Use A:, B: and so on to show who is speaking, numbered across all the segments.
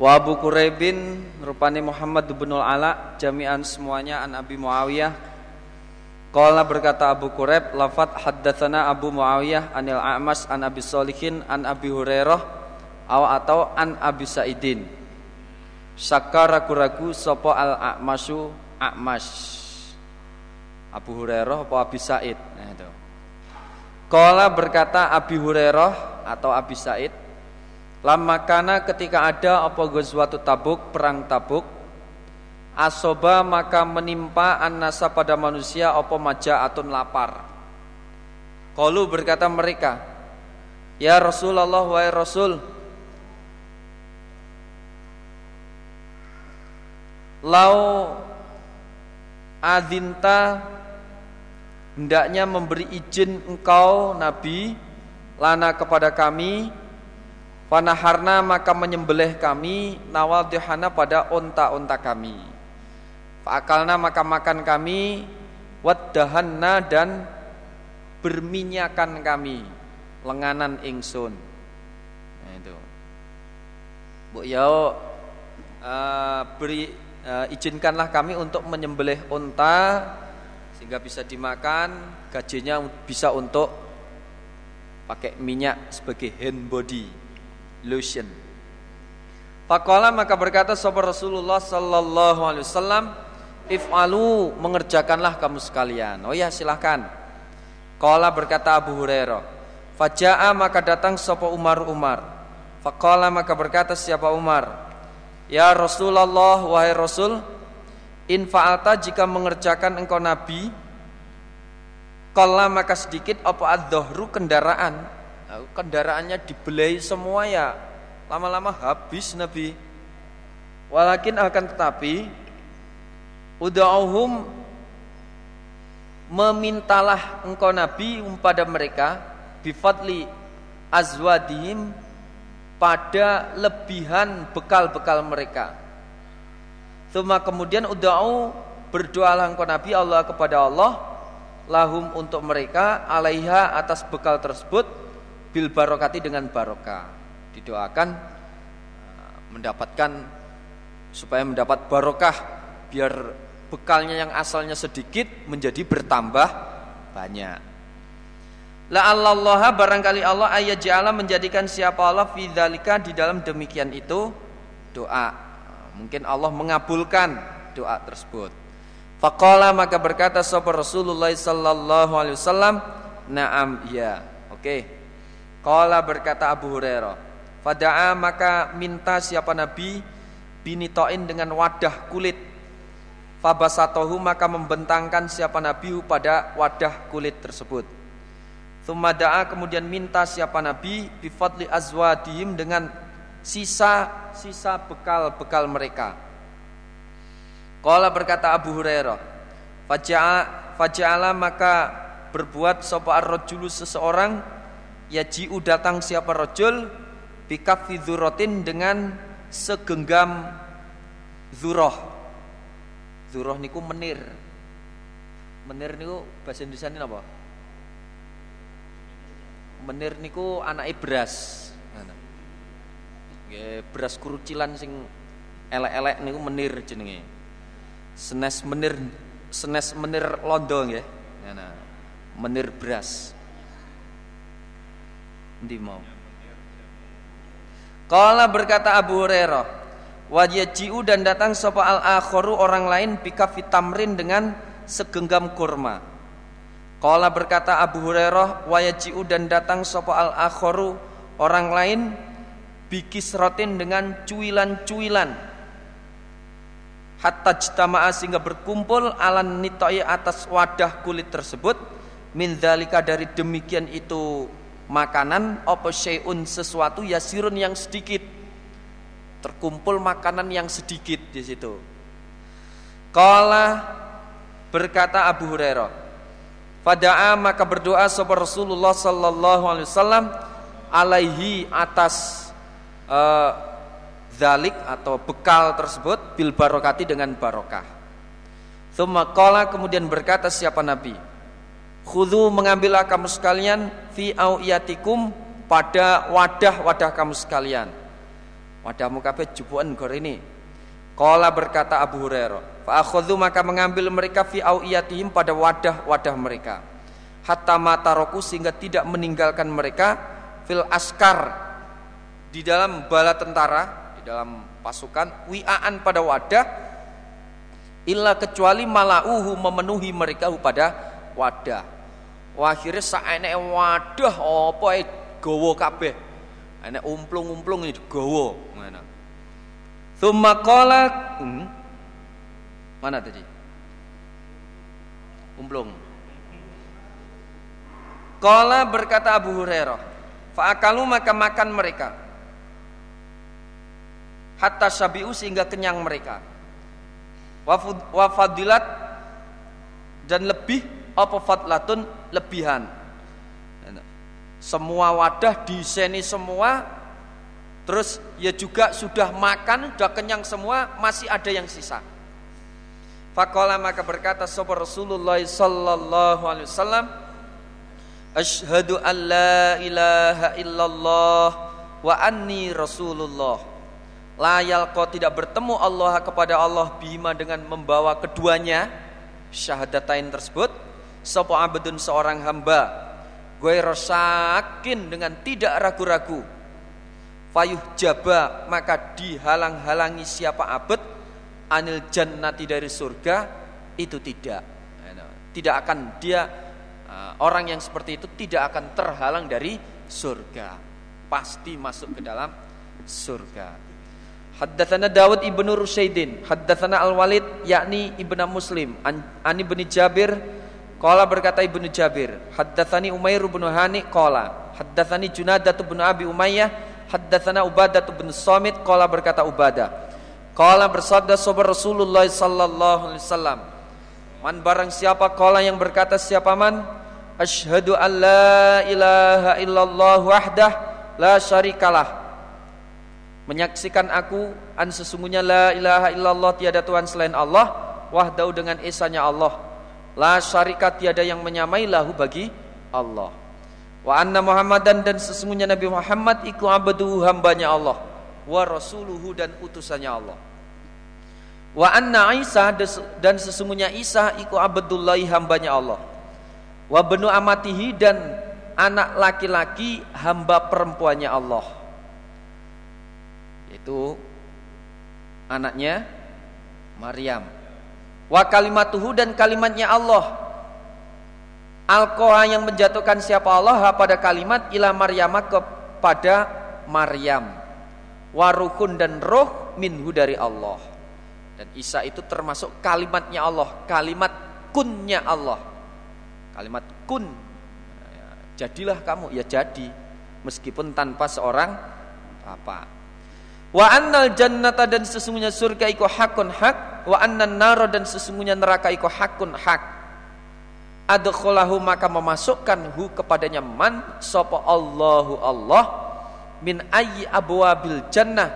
A: Wa Abu Quraibin rupani Muhammad bin Ala jami'an semuanya an Abi Muawiyah. Qala berkata Abu Quraib lafat haddatsana Abu Muawiyah anil A'mas an Abi Solihin an Abi Hurairah aw atau an Abi Saidin. Saka ragu-ragu sapa al A'masu A'mas Abu Hurairah apa Abi Said? Nah itu. Qala berkata Abi Hurairah atau Abi Said Lama kana ketika ada apa suatu tabuk perang tabuk asoba maka menimpa anasa pada manusia apa maja atun lapar. Kalu berkata mereka, Ya Rasulullah wahai Rasul, lau adinta hendaknya memberi izin engkau Nabi lana kepada kami Panaharna maka menyembelih kami nawadihana pada onta-onta kami. Faakalna maka makan kami waddahanna dan berminyakan kami lenganan ingsun. Nah, itu. Bu ya uh, beri uh, izinkanlah kami untuk menyembelih unta sehingga bisa dimakan, gajinya bisa untuk pakai minyak sebagai hand body lotion. Pakola maka berkata sahabat Rasulullah sallallahu alaihi wasallam If'alu mengerjakanlah kamu sekalian. Oh ya silahkan. Kala berkata Abu Hurairah. Faja'a maka datang sapa Umar Umar. Faqala maka berkata siapa Umar? Ya Rasulullah wahai Rasul, in fa'alta jika mengerjakan engkau nabi, kala maka sedikit apa ad-dhahru kendaraan. Nah, kendaraannya dibelai semua ya. Lama-lama habis nabi. Walakin akan tetapi Uda'uhum memintalah engkau Nabi pada mereka bifadli azwadihim pada lebihan bekal-bekal mereka. Thumma kemudian uda'u berdoalah engkau Nabi Allah kepada Allah lahum untuk mereka alaiha atas bekal tersebut bil barokati dengan barokah. Didoakan uh, mendapatkan supaya mendapat barokah biar bekalnya yang asalnya sedikit menjadi bertambah banyak. La Allah barangkali Allah ayat jala menjadikan siapa Allah fidzalika di dalam demikian itu doa. Mungkin Allah mengabulkan doa tersebut. Faqala maka berkata sahabat Rasulullah sallallahu alaihi wasallam, "Na'am, ya." Oke. Qala berkata Abu Hurairah, "Fada'a maka minta siapa nabi binitoin dengan wadah kulit Fabasatohu maka membentangkan siapa Nabi pada wadah kulit tersebut. Thumada'a kemudian minta siapa Nabi bifadli azwadihim dengan sisa-sisa bekal-bekal mereka. Qala berkata Abu Hurairah, Faja'a faja'ala maka berbuat sapa ar-rajulu seseorang yaji'u datang siapa rajul bikaffi dzuratin dengan segenggam zurah Zuroh niku menir. Menir niku bahasa Indonesia ini apa? Menir niku anak beras. Beras kurucilan sing elek-elek niku menir jenenge. Senes menir senes menir londo. Nah, menir beras. Ndi mau? Kala berkata Abu Hurairah, Wajajiu dan datang sapa al akhoru orang lain bika fitamrin dengan segenggam kurma. Kala berkata Abu Hurairah wajajiu dan datang sapa al akhoru orang lain bikis rotin dengan cuilan-cuilan. Hatta jtama'a sehingga berkumpul alan nitoi atas wadah kulit tersebut min dari demikian itu makanan apa syai'un sesuatu yasirun yang sedikit terkumpul makanan yang sedikit di situ. Kala berkata Abu Hurairah, Fada'a maka berdoa sapa Rasulullah sallallahu alaihi wasallam alaihi atas uh, zalik atau bekal tersebut bil barokati dengan barokah. Thumma qala kemudian berkata siapa Nabi? Khudhu mengambillah kamu sekalian fi auiyatikum pada wadah-wadah kamu sekalian Wadahmu kabeh jupuan gor ini. Kala berkata Abu Hurairah, fa akhadhu maka mengambil mereka fi auiyatihim pada wadah-wadah mereka. Hatta mataroku sehingga tidak meninggalkan mereka fil askar di dalam bala tentara, di dalam pasukan wi'aan pada wadah illa kecuali malauhu memenuhi mereka pada wadah. Wah, akhirnya saene wadah apa e gawa kabeh. Enek umplung-umplung iki gawa ngono. Tsumma qala hmm. Mana tadi? Umplung. Qala berkata Abu Hurairah, "Fa'akalu maka makan mereka." Hatta sabiu sehingga kenyang mereka. Wafadilat dan lebih apa fadlatun lebihan. Semua wadah diseni semua Terus ya juga sudah makan, sudah kenyang semua, masih ada yang sisa. Fakola maka berkata sahabat Rasulullah sallallahu alaihi wasallam, Ashhadu an la ilaha illallah wa anni Rasulullah. Layal kau tidak bertemu Allah kepada Allah bima dengan membawa keduanya syahadatain tersebut. Sopo abdun seorang hamba. Gue rosakin dengan tidak ragu-ragu. Fayuh jaba maka dihalang-halangi siapa abad anil jannati dari surga itu tidak. Tidak akan dia uh, orang yang seperti itu tidak akan terhalang dari surga. Pasti masuk ke dalam surga. Haddatsana Dawud ibnu Rusyaidin, haddatsana Al-Walid yakni ibnu Muslim, an, an Jabir qala berkata ibnu Jabir, haddatsani Umair ibnu Hani qala, haddatsani Junadah ibnu Abi Umayyah Haddatsana Ubadah bin Samit qala berkata Ubadah. Qala bersabda sahabat Rasulullah sallallahu alaihi wasallam Man barang siapa qala yang berkata siapa man? Asyhadu an la ilaha illallah wahdah la syarikalah. Menyaksikan aku an sesungguhnya la ilaha illallah tiada tuhan selain Allah wahdahu dengan esanya Allah la syarikat tiada yang menyamai lahu bagi Allah Wa anna Muhammadan dan sesungguhnya Nabi Muhammad iku abduhu hambanya Allah wa rasuluhu dan utusannya Allah. Wa anna Isa dan sesungguhnya Isa iku abdullahi hambanya Allah. Wa benu amatihi dan anak laki-laki hamba perempuannya Allah. Itu anaknya Maryam. Wa kalimatuhu dan kalimatnya Allah Alkoha yang menjatuhkan siapa Allah pada kalimat ila Maryama kepada Maryam. Warukun dan roh minhu dari Allah. Dan Isa itu termasuk kalimatnya Allah, kalimat kunnya Allah. Kalimat kun. Ya, jadilah kamu, ya jadi. Meskipun tanpa seorang apa. Wa annal jannata dan sesungguhnya surga iku hakun hak, wa annan naro dan sesungguhnya neraka iku hakun hak. Adkhalahu maka memasukkan hu kepadanya man sapa Allahu Allah min ayyi abwabil jannah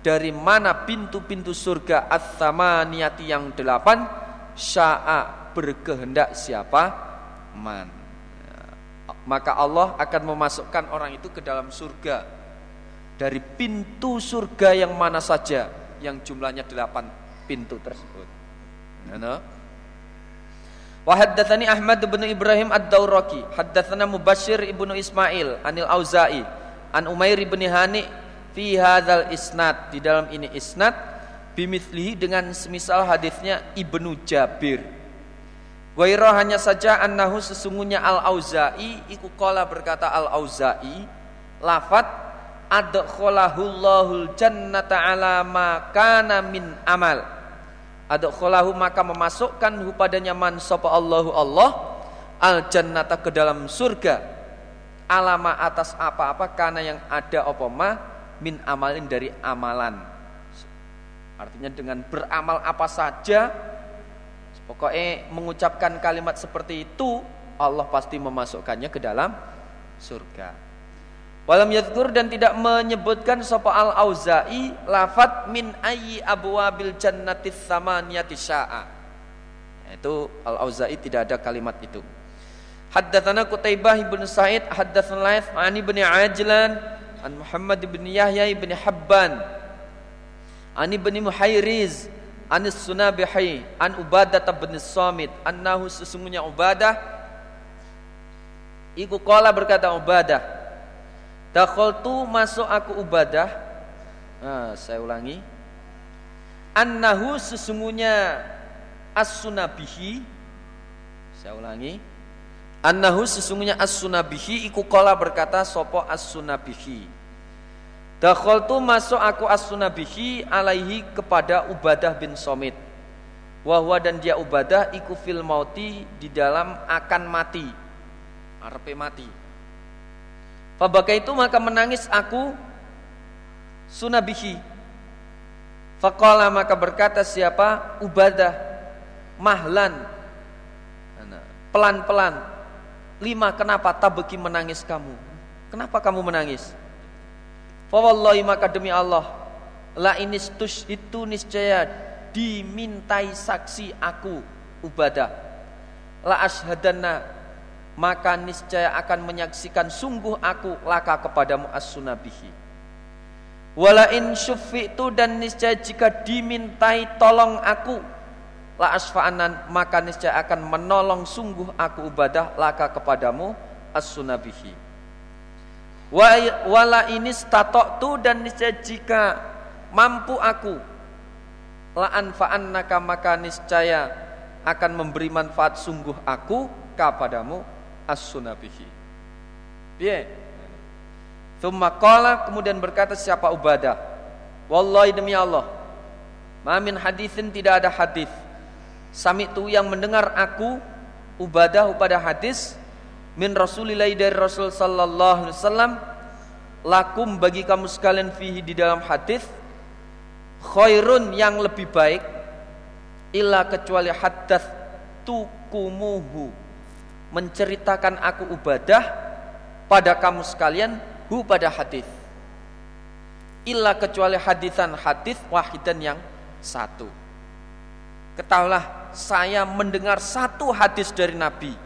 A: dari mana pintu-pintu surga ats-tsamaniyati yang delapan syaa berkehendak siapa? Man. Maka Allah akan memasukkan orang itu ke dalam surga dari pintu surga yang mana saja yang jumlahnya delapan pintu tersebut. Wa haddatsani Ahmad bin Ibrahim Ad-Dauraki, haddatsana Mubashir ibnu Ismail anil Auza'i an Umair bin Hani fi hadzal isnad di dalam ini isnad bimithlihi dengan semisal hadisnya Ibnu Jabir. Wairo hanya saja annahu sesungguhnya Al-Auza'i iku qala berkata Al-Auza'i lafat adkhalahullahu jannata ala ma kana min amal. Adkhalahu maka memasukkan hu padanya man sapa Allahu Allah al jannata ke dalam surga. Alama atas apa-apa karena yang ada apa ma min amalin dari amalan. Artinya dengan beramal apa saja pokoknya mengucapkan kalimat seperti itu Allah pasti memasukkannya ke dalam surga Walam yadkur dan tidak menyebutkan sapa al-Auza'i lafat min ayyi abwabil jannatis samaniyati sya'a. Itu al-Auza'i tidak ada kalimat itu. Haddatsana Qutaibah ibn Sa'id haddatsana Laits an ibn Ajlan an Muhammad bin Yahya bin Habban an ibn Muhayriz an Sunabihi an Ubadah bin Samit annahu sesungguhnya Ubadah iku qala berkata Ubadah dakhaltu masuk aku Ubadah nah, saya ulangi annahu sesungguhnya as-sunabihi saya ulangi annahu sesungguhnya as-sunabihi iku qala berkata sopo as-sunabihi Dakhaltu masuk aku as-sunabihi alaihi kepada Ubadah bin Somit. Wahwa dan dia Ubadah iku fil mauti di dalam akan mati. Arepe mati. Fabaka itu maka menangis aku sunabihi. Faqala maka berkata siapa? Ubadah. Mahlan. Pelan-pelan. Lima kenapa tabeki menangis kamu? Kenapa kamu menangis? Fawallahi maka demi Allah La inistus itu niscaya dimintai saksi aku Ubadah La ashadana maka niscaya akan menyaksikan sungguh aku laka kepadamu as-sunabihi. Wala in syufi'tu dan niscaya jika dimintai tolong aku La asfa'anan maka niscaya akan menolong sungguh aku ubadah laka kepadamu as-sunabihi. Wala ini tu dan niscaya jika mampu aku la anfa'annaka maka niscaya akan memberi manfaat sungguh aku kepadamu as-sunabihi. Piye? Thumma qala kemudian berkata siapa Ubadah? Wallahi demi Allah. Mamin hadithin tidak ada hadis. Sami itu yang mendengar aku Ubadah pada hadis min Rasulillah dari Rasul sallallahu alaihi wasallam lakum bagi kamu sekalian fihi di dalam hadis khairun yang lebih baik illa kecuali haddas tukumuhu menceritakan aku ibadah pada kamu sekalian hu pada hadis illa kecuali hadisan hadis wahidan yang satu ketahuilah saya mendengar satu hadis dari Nabi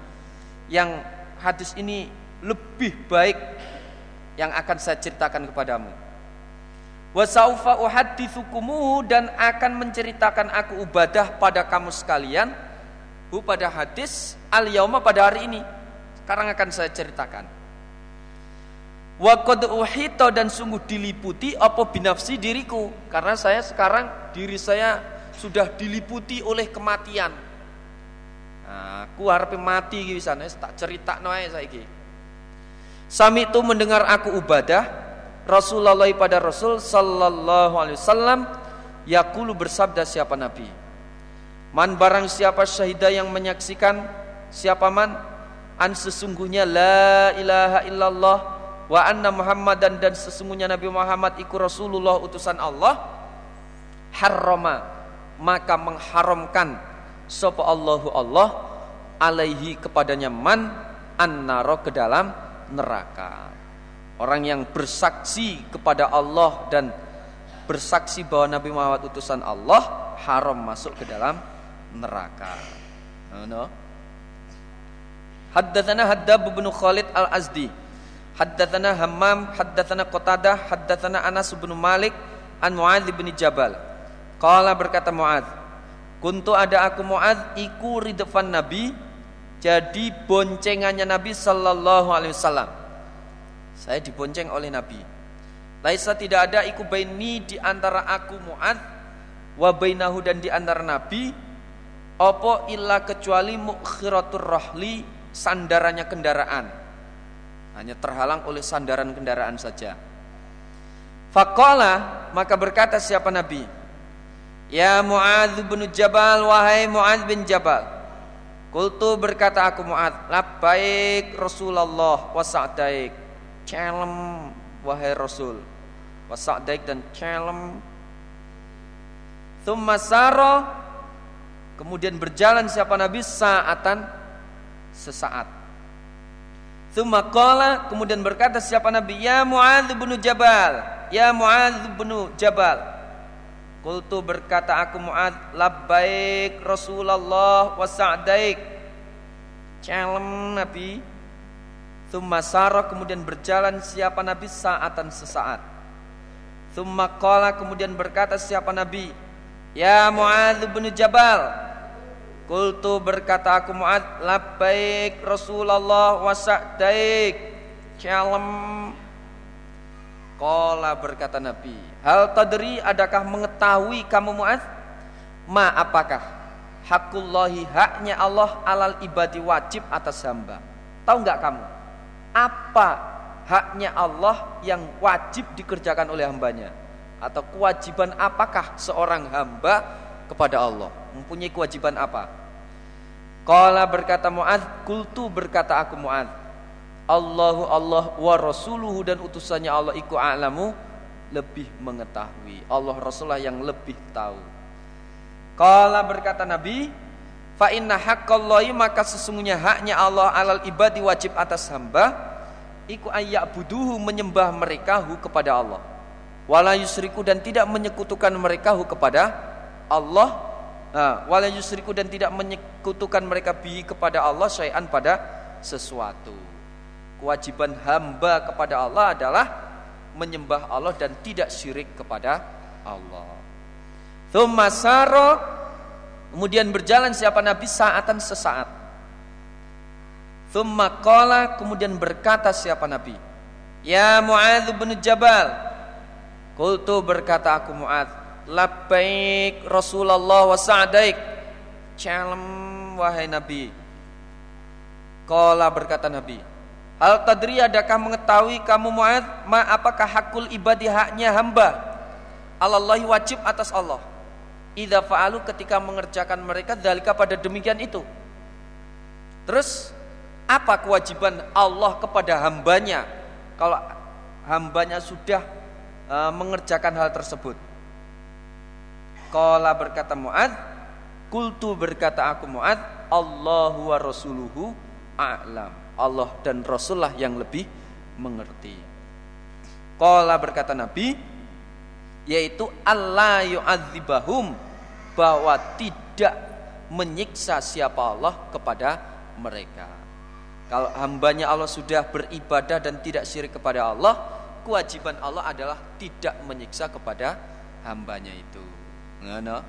A: yang hadis ini lebih baik yang akan saya ceritakan kepadamu. Wasaufa uhadditsukumu dan akan menceritakan aku ibadah pada kamu sekalian hu pada hadis al yauma pada hari ini. Sekarang akan saya ceritakan. Wa qad uhita dan sungguh diliputi apa binafsi diriku karena saya sekarang diri saya sudah diliputi oleh kematian Nah, aku harap mati iki wisan tak critakno ae saiki. Sami itu mendengar aku ubadah Rasulullah pada Rasul sallallahu alaihi wasallam yaqulu bersabda siapa nabi Man barang siapa syahidah yang menyaksikan siapa man an sesungguhnya la ilaha illallah wa anna muhammadan dan sesungguhnya Nabi Muhammad iku Rasulullah utusan Allah harrama maka mengharamkan sapa Allahu Allah alaihi kepadanya man annaro ke dalam neraka. Orang yang bersaksi kepada Allah dan bersaksi bahwa Nabi Muhammad utusan Allah haram masuk ke dalam neraka. No. Haddatsana Haddab bin Khalid Al-Azdi. Haddatsana Hammam, haddatsana Qatadah, haddatsana Anas bin Malik an Muadz bin Jabal. Qala berkata Muadz, Kuntu ada aku Muad iku ridfan Nabi jadi boncengannya Nabi sallallahu alaihi wasallam. Saya dibonceng oleh Nabi. Laisa tidak ada iku baini di antara aku Muad wa bainahu dan di antara Nabi opo illa kecuali mukhiratur rahli sandarannya kendaraan. Hanya terhalang oleh sandaran kendaraan saja. Fakola maka berkata siapa Nabi? Ya Mu'adz bin Jabal wahai Mu'adz bin Jabal Kultu berkata aku Mu'adz labbaik Rasulullah wa sa'daik Celem wahai Rasul wa sa'daik dan celem Thumma saro Kemudian berjalan siapa Nabi? Saatan sesaat. Thumma qala kemudian berkata siapa Nabi? Ya Mu'adz bin Jabal ya Mu'adz bin Jabal. Kultu berkata aku Mu'ad Labbaik Rasulullah wa sa'daik. Calem Nabi. Thumma sara kemudian berjalan siapa Nabi? Saatan sesaat. Thumma qala kemudian berkata siapa Nabi, "Ya Muadz bin Jabal." Qultu berkata aku Muadz, "Labbaik Rasulullah wa sa'daik." Calem. Qala berkata Nabi, "Hal tadri adakah mengetahui kamu Muadz ma apakah hakullahi haknya Allah alal ibadi wajib atas hamba?" Tahu nggak kamu? apa haknya Allah yang wajib dikerjakan oleh hambanya atau kewajiban apakah seorang hamba kepada Allah? Mempunyai kewajiban apa? Qala berkata Mu'ad kultu berkata aku Mu'ad Allahu Allah wa rasuluhu dan utusannya Allah iku a'lamu lebih mengetahui. Allah Rasulullah yang lebih tahu. Qala berkata Nabi Fa inna haqqallahi maka sesungguhnya haknya Allah alal ibadi wajib atas hamba iku ayyak buduhu menyembah mereka hu kepada Allah. Wala yusriku dan tidak menyekutukan mereka hu kepada Allah. Wala yusriku dan tidak menyekutukan mereka bihi kepada Allah syai'an pada sesuatu. Kewajiban hamba kepada Allah adalah menyembah Allah dan tidak syirik kepada Allah. Thumma Kemudian berjalan siapa Nabi saatan sesaat. Thumma kemudian berkata siapa Nabi? Ya Mu'adz bin Jabal. Qultu berkata aku Mu'adz, labbaik Rasulullah wa sa'daik. Calem wahai Nabi. Qala berkata Nabi, Hal tadri adakah mengetahui kamu Mu'adz ma apakah hakul ibadi haknya hamba? Allah wajib atas Allah idza fa'alu ketika mengerjakan mereka dalika pada demikian itu. Terus apa kewajiban Allah kepada hambanya kalau hambanya sudah uh, mengerjakan hal tersebut? Qala berkata Muad, kultu berkata aku Muad, Allahu wa rasuluhu a'lam. Allah dan Rasulullah yang lebih mengerti. Qala berkata Nabi, yaitu Allah yu'adzibahum bahwa tidak menyiksa siapa Allah kepada mereka. Kalau hambanya Allah sudah beribadah dan tidak syirik kepada Allah, kewajiban Allah adalah tidak menyiksa kepada hambanya itu. Ngana?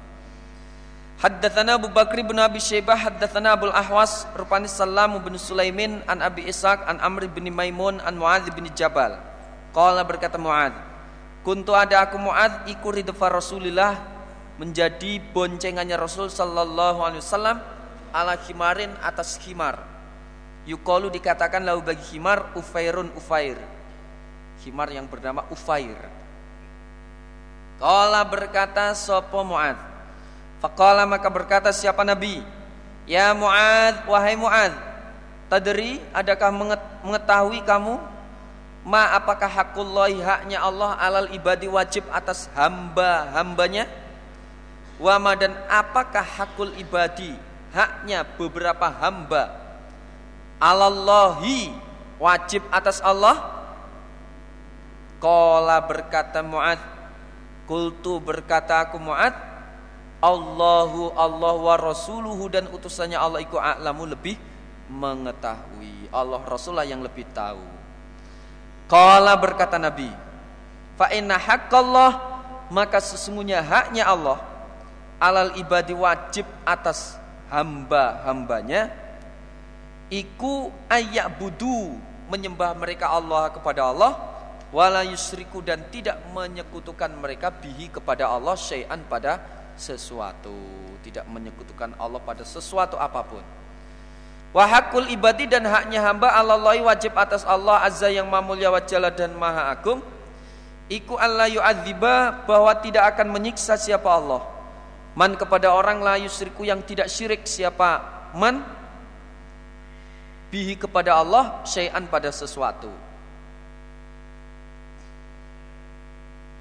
A: Haddatsana Abu Bakri bin Abi Syaibah haddatsana Abu Ahwas rupani Salam bin Sulaimin an Abi Ishaq an Amr bin Maimun an Muadz bin Jabal. Qala berkata Muadz, "Kuntu ada aku Muadz iku ridfa Rasulillah menjadi boncengannya Rasul sallallahu alaihi wasallam ala khimarin atas khimar. Yukolu dikatakan lau bagi khimar ufairun ufair. Khimar yang bernama Ufair. Kala berkata sopo Mu'ad. Fakala maka berkata siapa Nabi? Ya Mu'ad, wahai Mu'ad. Tadri, adakah mengetahui kamu ma apakah hakullahi haknya Allah alal ibadi wajib atas hamba-hambanya? Wama dan apakah hakul ibadi haknya beberapa hamba Allahi wajib atas Allah Kola berkata Mu'ad Kultu berkata aku Mu'ad Allahu Allah wa rasuluhu dan utusannya Allah iku a'lamu lebih mengetahui. Allah Rasulullah yang lebih tahu. Kola berkata Nabi Fa inna haqqallah maka sesungguhnya haknya Allah alal ibadi wajib atas hamba-hambanya iku ayak budu menyembah mereka Allah kepada Allah wala yusriku dan tidak menyekutukan mereka bihi kepada Allah syai'an pada sesuatu. Tidak menyekutukan Allah pada sesuatu apa pun. Wahakul ibadi dan haknya hamba Allah wajib atas Allah azza yang mamulya wajalla dan maha agung. Iku Allah yu'adziba bahwa tidak akan menyiksa siapa Allah. Man kepada orang la yusriku yang tidak syirik siapa man? Bihi kepada Allah syai'an pada sesuatu.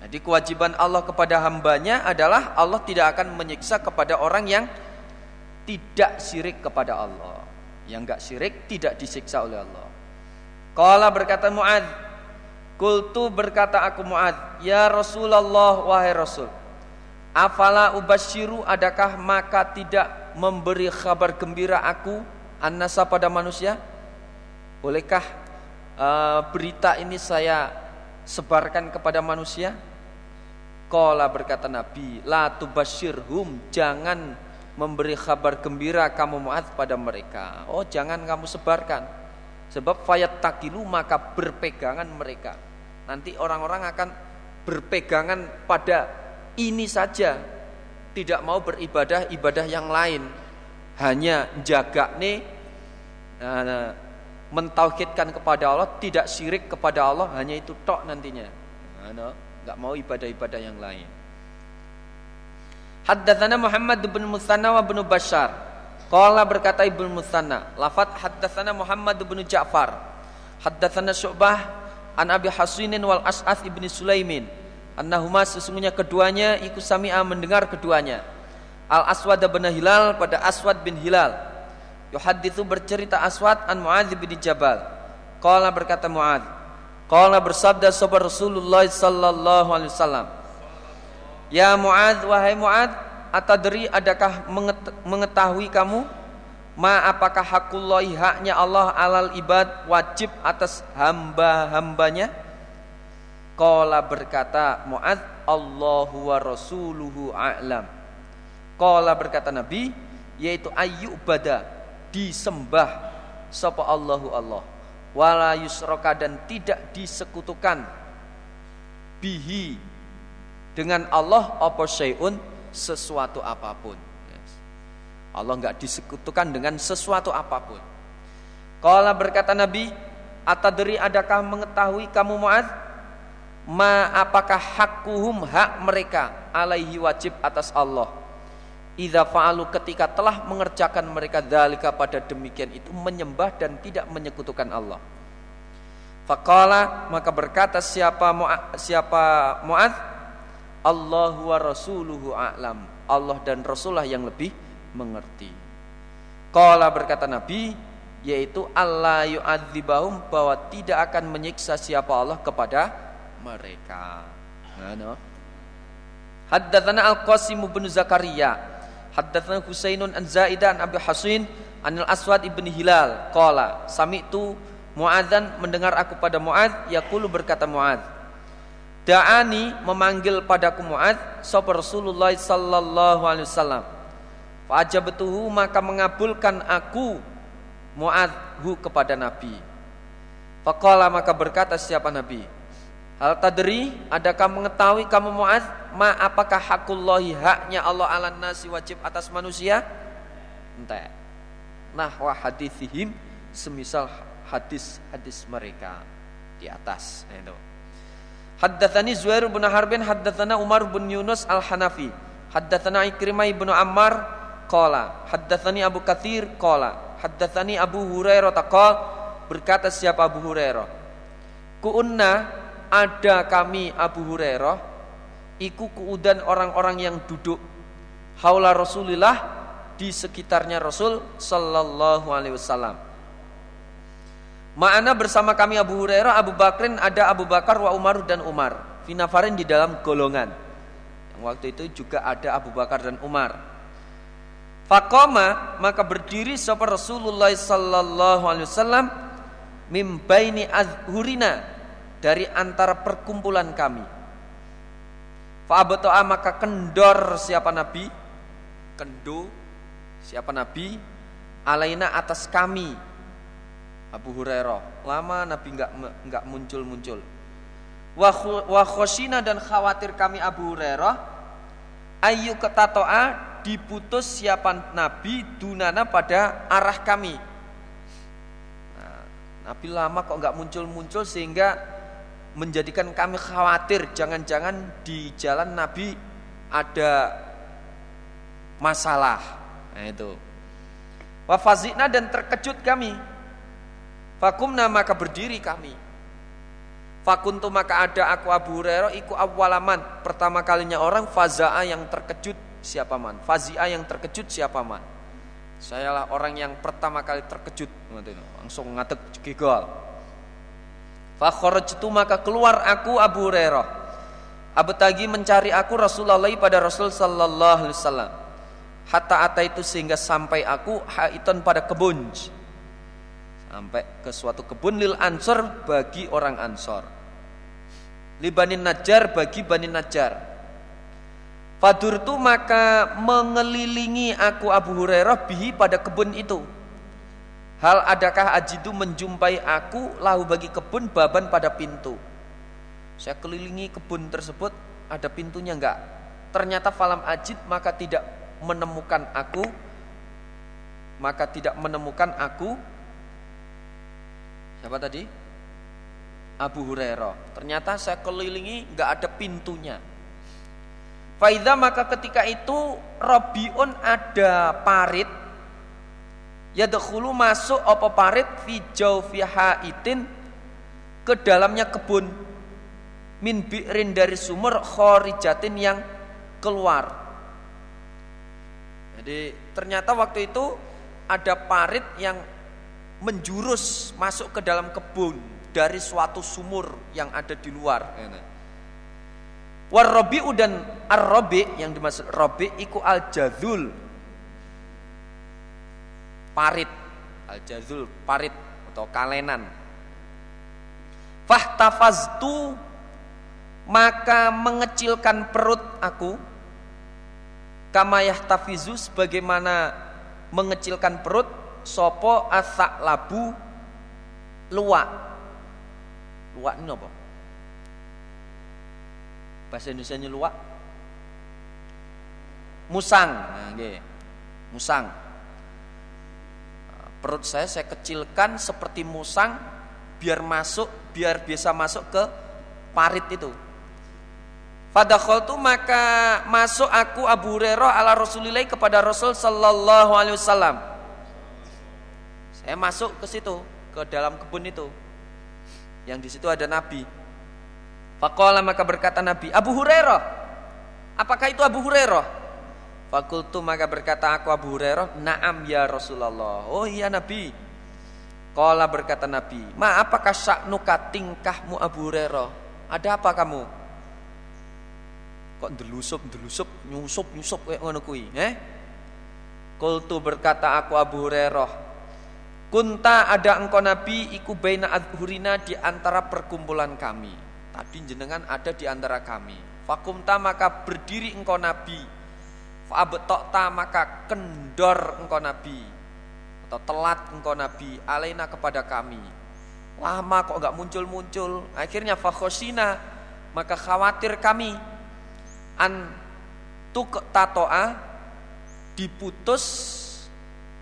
A: Jadi kewajiban Allah kepada hambanya adalah Allah tidak akan menyiksa kepada orang yang tidak syirik kepada Allah. Yang enggak syirik tidak disiksa oleh Allah. Qala berkata Muad, Kultu berkata aku Muad, Ya Rasulullah wahai Rasul. Afala ubasyiru adakah maka tidak memberi kabar gembira aku annasa pada manusia? Bolehkah uh, berita ini saya sebarkan kepada manusia? Qala berkata Nabi, la tubashirhum, jangan memberi kabar gembira kamu Mu'ad pada mereka. Oh, jangan kamu sebarkan. Sebab fayat takilu maka berpegangan mereka. Nanti orang-orang akan berpegangan pada ini saja. Tidak mau beribadah ibadah yang lain. Hanya jaga nih nah, mentauhidkan kepada Allah, tidak syirik kepada Allah, hanya itu tok nantinya. Nah, nggak mau ibadah-ibadah yang lain. Haddatsana Muhammad bin Musanna wa bin Bashar. Qala berkata Ibnu Musanna, lafat haddatsana Muhammad bin Ja'far. Haddatsana Syu'bah an Abi Hasinin wal As'ath ibni Sulaimin. Annahuma sesungguhnya keduanya ikut sami'a mendengar keduanya. Al Aswad bin Hilal pada Aswad bin Hilal. Yuhadithu bercerita Aswad an Muadz bin Jabal. Qala berkata Muadz, Qala bersabda sahabat Rasulullah sallallahu alaihi wasallam. Ya Muad, wahai Muad, atadri adakah mengetahui kamu ma apakah hakullahi haknya Allah alal ibad wajib atas hamba-hambanya? Qala berkata Muad, Allahu wa rasuluhu a'lam. Qala berkata Nabi, yaitu ayyubada disembah sapa Allahu Allah wala yusroka dan tidak disekutukan bihi dengan Allah apa syai'un sesuatu apa pun. Allah nggak disekutukan dengan sesuatu apa pun. Kala berkata Nabi, Atadri adakah mengetahui kamu Mu'ad? Ma apakah hakuhum hak mereka alaihi wajib atas Allah? Idza fa'alu ketika telah mengerjakan mereka dalika pada demikian itu menyembah dan tidak menyekutukan Allah. Faqala maka berkata siapa Mu'ad, siapa Mu'ad Allahu wa rasuluhu a'lam. Allah dan Rasulullah yang lebih mengerti. Qala berkata Nabi yaitu Allah yu'adzibahum bahwa tidak akan menyiksa siapa Allah kepada mereka. Nah, no. Haddatsana Al-Qasim bin Zakaria Haddatsana Husainun an Zaidan Abi Hasin Anil Aswad ibni Hilal. Qala Sami'tu Mu'adzan mendengar aku pada Mu'adz Yaqulu berkata Mu'adz. Da'ani memanggil padaku Mu'adz Sopa Rasulullah sallallahu alaihi wasallam. Fa'ajabtuhu maka mengabulkan aku Mu'adhu kepada Nabi. Faqala maka berkata siapa Nabi Hal tadri, adakah mengetahui kamu Mu'ad ma apakah hakullahi haknya Allah ala nasi wajib atas manusia? Entah. Nah wa hadithihim semisal hadis-hadis mereka di atas nah, itu. Haddatsani Zuhair bin Harbin haddatsana Umar bin Yunus Al-Hanafi haddatsana Ikrimah bin Ammar qala haddatsani Abu Katsir qala haddatsani Abu Hurairah taqal berkata siapa Abu Hurairah Kuunna ada kami Abu Hurairah iku kuudan orang-orang yang duduk haula Rasulillah di sekitarnya Rasul sallallahu alaihi wasallam. Ma'ana bersama kami Abu Hurairah, Abu Bakrin ada Abu Bakar wa Umar dan Umar. Finafarin di dalam golongan. Yang waktu itu juga ada Abu Bakar dan Umar. Fakoma maka berdiri sapa Rasulullah sallallahu alaihi wasallam mim baini azhurina dari antara perkumpulan kami. Fa'abato'a maka kendor siapa nabi? Kendo siapa nabi? Alaina atas kami. Abu Hurairah. Lama nabi enggak enggak muncul-muncul. Wa khoshina dan khawatir kami Abu Hurairah ayu ketatoa diputus siapa nabi dunana pada arah kami. Nah, nabi lama kok enggak muncul-muncul sehingga menjadikan kami khawatir jangan-jangan di jalan Nabi ada masalah. Nah itu. Wafazina dan terkejut kami. Fakumna maka berdiri kami. Fakuntu maka ada aku Abu Hurairah iku awalaman pertama kalinya orang faza'a yang terkejut siapa man fazia yang terkejut siapa man sayalah orang yang pertama kali terkejut langsung ngatek gigol Fakhrajtu maka keluar aku Abu Hurairah. Abu Tagi mencari aku Rasulullah pada Rasul sallallahu alaihi wasallam. Hatta ata itu sehingga sampai aku haiton pada kebun. sampai ke suatu kebun lil ansor bagi orang ansor libanin najar bagi bani najar Fadurtu maka mengelilingi aku Abu Hurairah bihi pada kebun itu. Hal adakah ajidu menjumpai aku lahu bagi kebun baban pada pintu. Saya kelilingi kebun tersebut ada pintunya enggak? Ternyata falam ajid maka tidak menemukan aku maka tidak menemukan aku siapa tadi? Abu Hurairah. Ternyata saya kelilingi enggak ada pintunya. Faida maka ketika itu Robiun ada parit ya dahulu masuk apa parit fi itin ke dalamnya kebun min bi'rin dari sumur khorijatin yang keluar. Jadi ternyata waktu itu ada parit yang menjurus masuk ke dalam kebun dari suatu sumur yang ada di luar. Warrobi'u dan arrobi yang dimaksud robi iku al jazul parit al jazul parit atau kalenan. Fahtafaztu maka mengecilkan perut aku. Kama yahtafizu sebagaimana mengecilkan perut sopo asak labu luak luak ini apa? Bahasa Indonesia luak musang. Nah, musang perut saya saya kecilkan seperti musang biar masuk biar bisa masuk ke parit itu tu maka masuk aku Abu Hurairah ala Rasulillah kepada Rasul sallallahu alaihi wasallam. Saya masuk ke situ, ke dalam kebun itu. Yang di situ ada Nabi. Faqala maka berkata Nabi, Abu Hurairah. Apakah itu Abu Hurairah? Fakultu maka berkata aku Abu Hurairah, "Na'am ya Rasulullah." Oh iya Nabi. Qala berkata Nabi, "Ma apakah sya'nuka tingkahmu Abu Hurairah? Ada apa kamu?" Kok delusup delusup nyusup nyusup kayak ngono kuwi, eh? Qultu berkata aku Abu Hurairah, "Kunta ada engkau Nabi iku baina adhurina di antara perkumpulan kami." Tadi jenengan ada di antara kami. Fakumta maka berdiri engkau Nabi. Fa'abtokta maka kendor engkau Nabi. Atau telat engkau Nabi. Alaina kepada kami. Lama kok gak muncul-muncul. Akhirnya fakhosina. Maka khawatir kami. An tuk tatoa. Diputus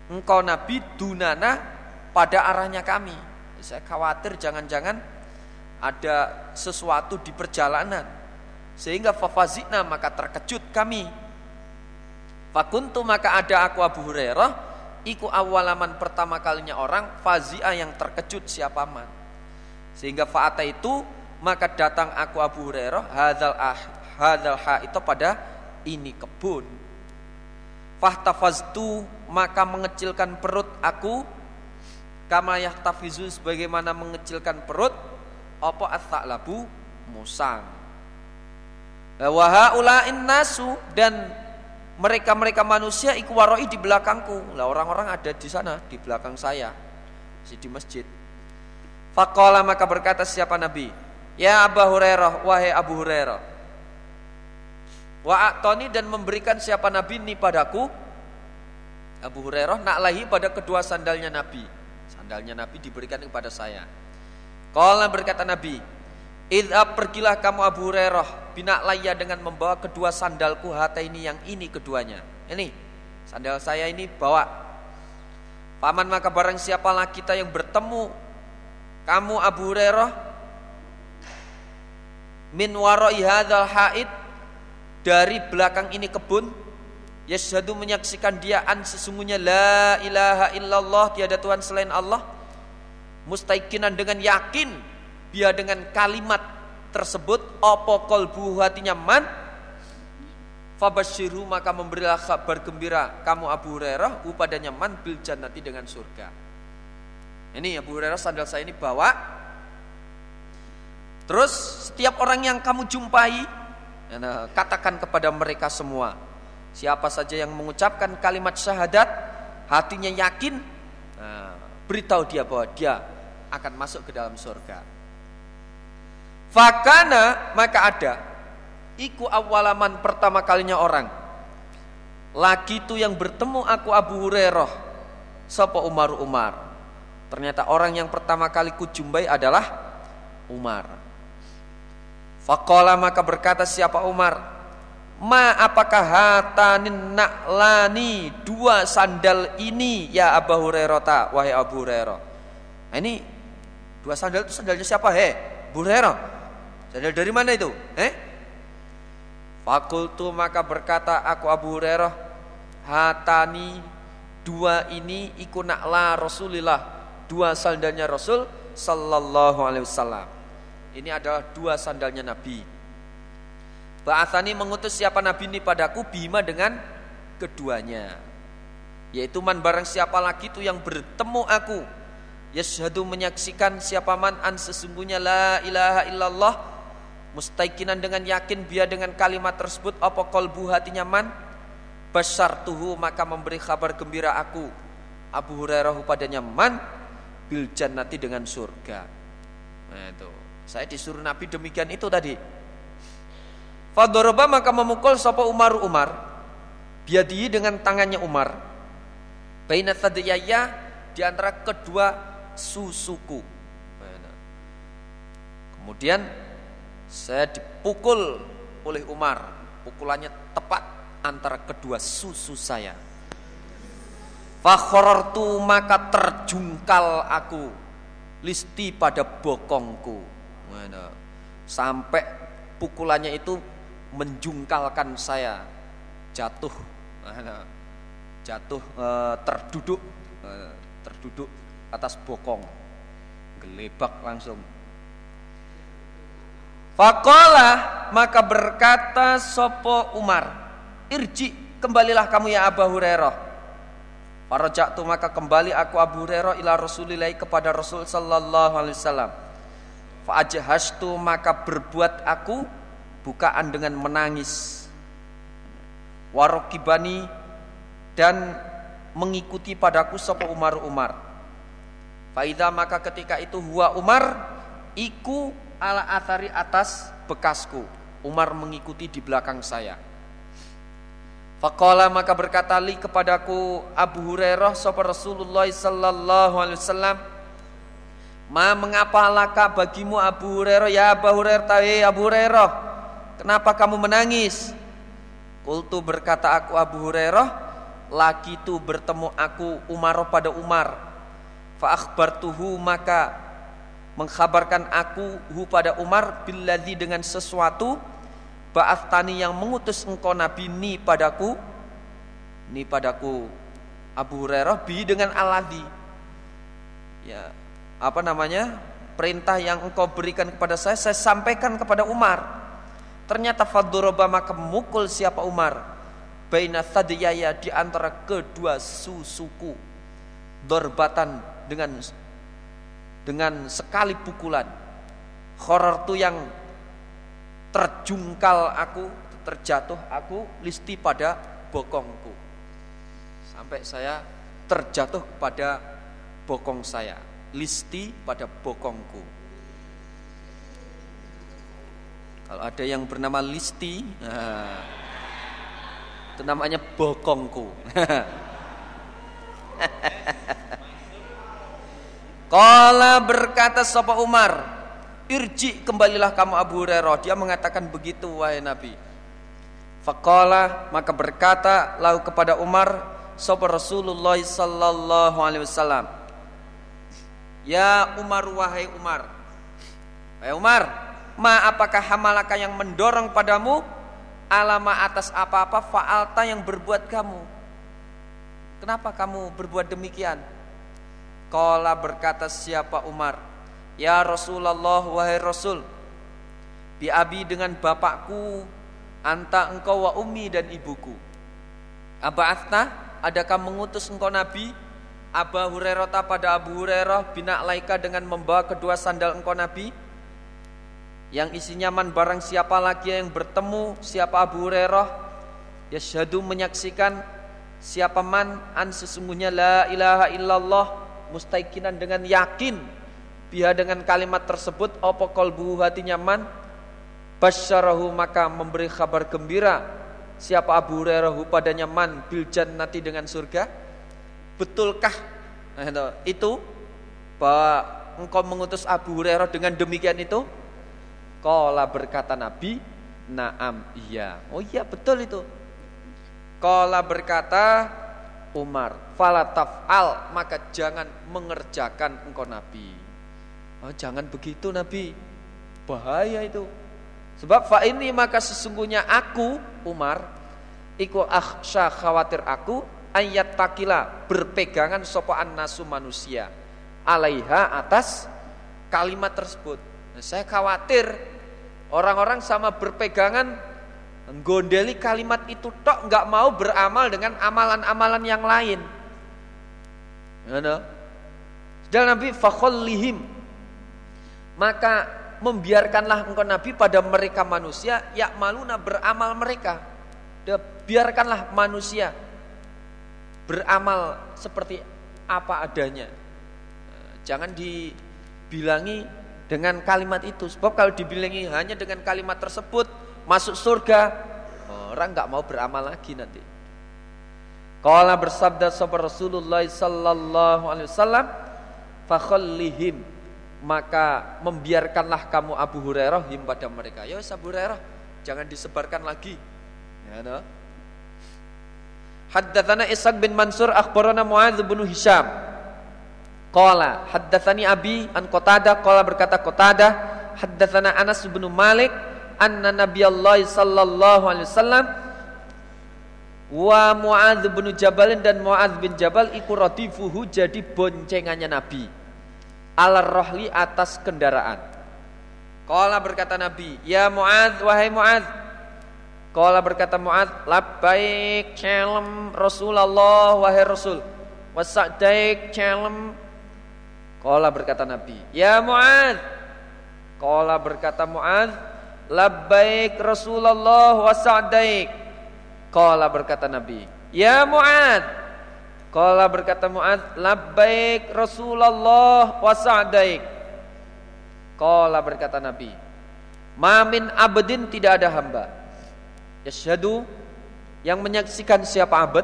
A: engkau Nabi dunana pada arahnya kami. Saya khawatir jangan-jangan ada sesuatu di perjalanan sehingga fafazina maka terkejut kami fakuntu maka ada aku Abu Hurairah iku awalaman pertama kalinya orang fazia yang terkejut siapa man. Sehingga faata itu maka datang aku Abu Hurairah hadzal ah hadzal ha itu pada ini kebun. Fahtafaztu maka mengecilkan perut aku. Kama yahtafizu sebagaimana mengecilkan perut apa as-sa'labu musang. Wa haula'in nasu dan mereka-mereka manusia iku waroi di belakangku. Lah orang-orang ada di sana di belakang saya. Di masjid. Faqala maka berkata siapa Nabi? Ya Abu Hurairah, wahai Abu Hurairah. Wa atoni dan memberikan siapa Nabi ini padaku? Abu Hurairah nak lahi pada kedua sandalnya Nabi. Sandalnya Nabi diberikan kepada saya. Kala berkata Nabi, Idha pergilah kamu Abu Hurairah binak laya dengan membawa kedua sandalku hata ini yang ini keduanya. Ini sandal saya ini bawa. Paman maka barang siapalah kita yang bertemu kamu Abu Hurairah min warai hadzal haid dari belakang ini kebun yashhadu menyaksikan dia an sesungguhnya la ilaha illallah tiada tuhan selain Allah mustaikinan dengan yakin dia dengan kalimat tersebut opo kolbu hatinya man? Fabashiru maka memberilah kabar gembira kamu Abu Hurairah upadanya man bil jannati dengan surga. Ini Abu Hurairah sandal saya ini bawa. Terus setiap orang yang kamu jumpai ya, katakan kepada mereka semua siapa saja yang mengucapkan kalimat syahadat hatinya yakin nah, beritahu dia bahwa dia akan masuk ke dalam surga. Fakana maka ada. Iku awalaman pertama kalinya orang. Lagi itu yang bertemu aku Abu Hurairah. Sapa Umar Umar. Ternyata orang yang pertama kali kujumpai adalah Umar. Fakola maka berkata siapa Umar? Ma apakah hatanin naklani dua sandal ini ya Abu Hurairah wahai Abu Hurairah. Nah, ini dua sandal itu sandalnya siapa? He? Abu Hurairah. Sandal dari mana itu? Eh? Fakultu maka berkata aku Abu Hurairah hatani dua ini iku nakla Rasulillah dua sandalnya Rasul sallallahu alaihi wasallam. Ini adalah dua sandalnya Nabi. Ba'athani mengutus siapa nabi ini padaku bima dengan keduanya. Yaitu man barang siapa lagi itu yang bertemu aku. Yashhadu menyaksikan siapa man an sesungguhnya la ilaha illallah. Mustaikinan dengan yakin biar dengan kalimat tersebut apa kolbu hatinya man. Basar tuhu maka memberi kabar gembira aku. Abu Hurairah padanya man bil jannati dengan surga. Nah itu. Saya disuruh Nabi demikian itu tadi. Fadoroba maka memukul sopo Umar Umar biadi dengan tangannya Umar. Baina tadiyaya di antara kedua susuku. Kemudian saya dipukul oleh Umar. Pukulannya tepat antara kedua susu saya. Fakhorortu maka terjungkal aku. Listi pada bokongku. Sampai pukulannya itu menjungkalkan saya. Jatuh. Jatuh eh, terduduk. Eh, terduduk atas bokong. Gelebak langsung Fakola maka berkata Sopo Umar Irji kembalilah kamu ya Abu Hurairah. Farajatu maka kembali aku Abu Hurairah ila Rasulillah kepada Rasul sallallahu alaihi wasallam. Fa'ajhastu maka berbuat aku bukaan dengan menangis. Warokibani dan mengikuti padaku sapa Umar Umar Faida maka ketika itu huwa Umar iku ala athari atas bekasku Umar mengikuti di belakang saya Fakola maka berkata li kepadaku Abu Hurairah sapa Rasulullah sallallahu alaihi wasallam Ma mengapa laka bagimu Abu Hurairah ya Abu Hurairah tawi Abu Hurairah Kenapa kamu menangis? Kultu berkata aku Abu Hurairah, laki itu bertemu aku Umar pada Umar. Fa tuhu maka mengkhabarkan aku hu pada Umar billadzi dengan sesuatu ba'athani yang mengutus engkau nabi ni padaku ni padaku Abu Hurairah bi dengan aladhi ya apa namanya? Perintah yang engkau berikan kepada saya saya sampaikan kepada Umar. Ternyata Fadoroba maka memukul siapa Umar? Baina thadiyaya di antara kedua susuku. Dorbatan dengan dengan sekali pukulan. Horor tu yang terjungkal aku Terjatuh aku listi pada bokongku. Sampai saya terjatuh pada bokong saya. Listi pada bokongku. Kalau ada yang bernama Listi, nah, itu namanya bokongku. Kala berkata Sopa Umar, irji kembalilah kamu Abu Hurairah. Dia mengatakan begitu wahai Nabi. Fakola maka berkata lalu kepada Umar Sopa Rasulullah sallallahu alaihi wasallam. Ya Umar wahai Umar. Wahai Umar, Ma apakah hamalaka yang mendorong padamu alama atas apa-apa faalta yang berbuat kamu. Kenapa kamu berbuat demikian? Kala berkata siapa Umar, Ya Rasulullah wahai Rasul, bi abi dengan bapakku, anta engkau wa ummi dan ibuku. Aba'athna, adakah mengutus engkau Nabi? Aba Hurairah pada Abu Hurairah bina laika dengan membawa kedua sandal engkau Nabi? yang isinya man barang siapa lagi yang bertemu siapa Abu Hurairah syahdu menyaksikan siapa man an sesungguhnya la ilaha illallah mustaikinan dengan yakin. Biha dengan kalimat tersebut apa qalbuhu hatinya man? Basyarahu maka memberi kabar gembira. Siapa Abu Hurairah padanya man? Bil jannati dengan surga? Betulkah? Nah, itu bahwa engkau mengutus Abu Hurairah dengan demikian itu? Kala berkata Nabi Naam iya. Oh iya betul itu. Kala berkata Umar Falataf al Maka jangan mengerjakan engkau Nabi Oh, jangan begitu Nabi. Bahaya itu. Sebab fa ini maka sesungguhnya aku Umar iku akhsha khawatir aku ayat takila berpegangan sopan nasu manusia alaiha atas kalimat tersebut. Nah, saya khawatir orang-orang sama berpegangan gondeli kalimat itu tok nggak mau beramal dengan amalan-amalan yang lain. Ya, Dan Nabi fakhallihim. Maka membiarkanlah engkau Nabi pada mereka manusia ya maluna beramal mereka. Biarkanlah manusia beramal seperti apa adanya. Jangan dibilangi dengan kalimat itu sebab kalau dibilangi hanya dengan kalimat tersebut masuk surga orang nggak mau beramal lagi nanti Kala bersabda sahabat Rasulullah sallallahu alaihi wasallam fakhallihim maka membiarkanlah kamu Abu Hurairah him pada mereka. Ya Abu Hurairah, jangan disebarkan lagi. Ya, no? Haddatsana Ishaq bin Mansur akhbarana Muadz bin Hisham. Qala haddatsani Abi an Qatadah qala berkata Qatadah haddatsana Anas bin Malik anna Nabiyallahi sallallahu alaihi wasallam wa Muadz bin Jabal dan Muadz bin Jabal iku radifuhu jadi boncengannya Nabi alar rohli atas kendaraan. Kala berkata Nabi, Ya Mu'ad, wahai Mu'ad. Kala berkata Mu'ad, Labbaik calem Rasulullah, wahai Rasul. Wasa'daik calem. Kala berkata Nabi, Ya Mu'ad. Kala berkata Mu'ad, Labbaik Rasulullah wasa'daik. Kala berkata Nabi, Ya Mu'ad. Kala berkata Mu'ad, labbaik Rasulullah wa sa'daik. Kala berkata Nabi, Mamin abdin tidak ada hamba. Yasyadu yang menyaksikan siapa abad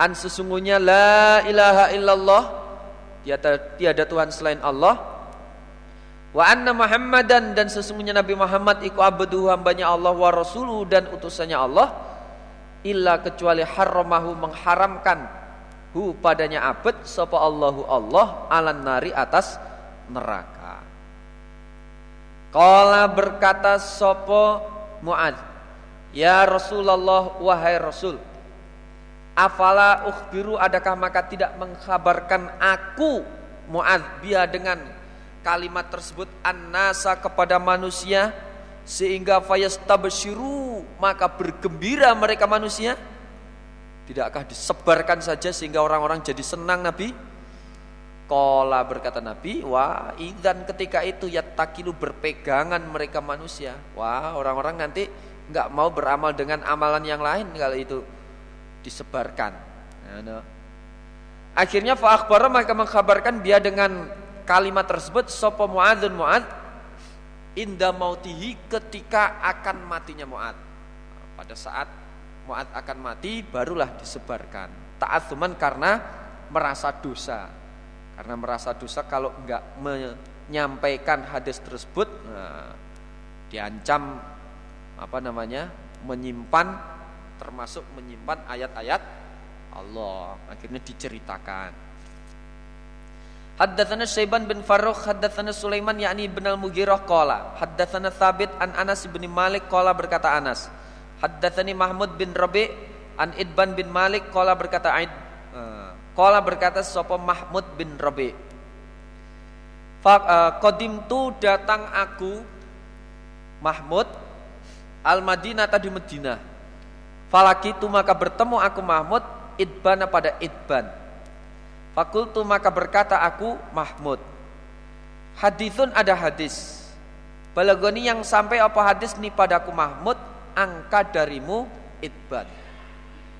A: an sesungguhnya la ilaha illallah tiada, tiada Tuhan selain Allah wa anna Muhammadan dan sesungguhnya Nabi Muhammad iku abdu hambanya Allah wa rasuluhu dan utusannya Allah illa kecuali haramahu mengharamkan hu padanya abad sapa Allahu Allah alan nari atas neraka. Kala berkata sapa Muad, Ya Rasulullah wahai Rasul, afala ukhbiru adakah maka tidak mengkhabarkan aku Muad biha dengan kalimat tersebut annasa kepada manusia sehingga fayastabshiru maka bergembira mereka manusia Tidakkah disebarkan saja sehingga orang-orang jadi senang Nabi? Kola berkata Nabi, wah idan ketika itu ya takilu berpegangan mereka manusia. Wah orang-orang nanti nggak mau beramal dengan amalan yang lain kalau itu disebarkan. No. Akhirnya fa'akhbara maka mengkabarkan dia dengan kalimat tersebut sopo muadzun muad inda mautihi ketika akan matinya muad. Pada saat Mu'ad akan mati barulah disebarkan. Ta'atsuman karena merasa dosa. Karena merasa dosa kalau enggak menyampaikan hadis tersebut nah, diancam apa namanya? menyimpan termasuk menyimpan ayat-ayat Allah. Akhirnya diceritakan. Haddatsana Syaiban bin Farrukh haddatsana Sulaiman yakni bin Al-Mughirah qala haddatsana Thabit an Anas bin Malik qala berkata Anas Haddatsani Mahmud bin Rabi an Idban bin Malik qala berkata Aid eh, qala berkata sapa Mahmud bin Rabi Fa qadim tu datang aku Mahmud al Madinah tadi Madinah. Falakitu maka bertemu aku Mahmud Idban pada Idban. Fakultu maka berkata aku Mahmud. Hadithun ada hadis. Balagoni yang sampai apa hadis nih padaku Mahmud angka darimu itban.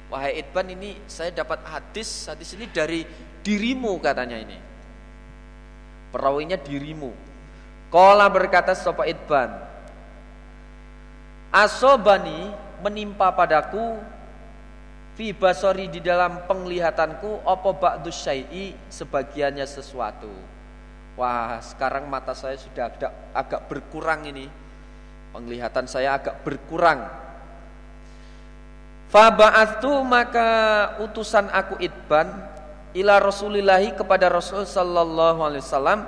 A: Wahai itban ini saya dapat hadis hadis ini dari dirimu katanya ini. perawinya dirimu. Kola berkata sopa Idban. Asobani menimpa padaku fi basori di dalam penglihatanku opo ba'du syai'i sebagiannya sesuatu. Wah, sekarang mata saya sudah agak, agak berkurang ini. Penglihatan saya agak berkurang. Faba'atu maka utusan aku Idban ila Rasulillahi kepada Rasul sallallahu alaihi wasallam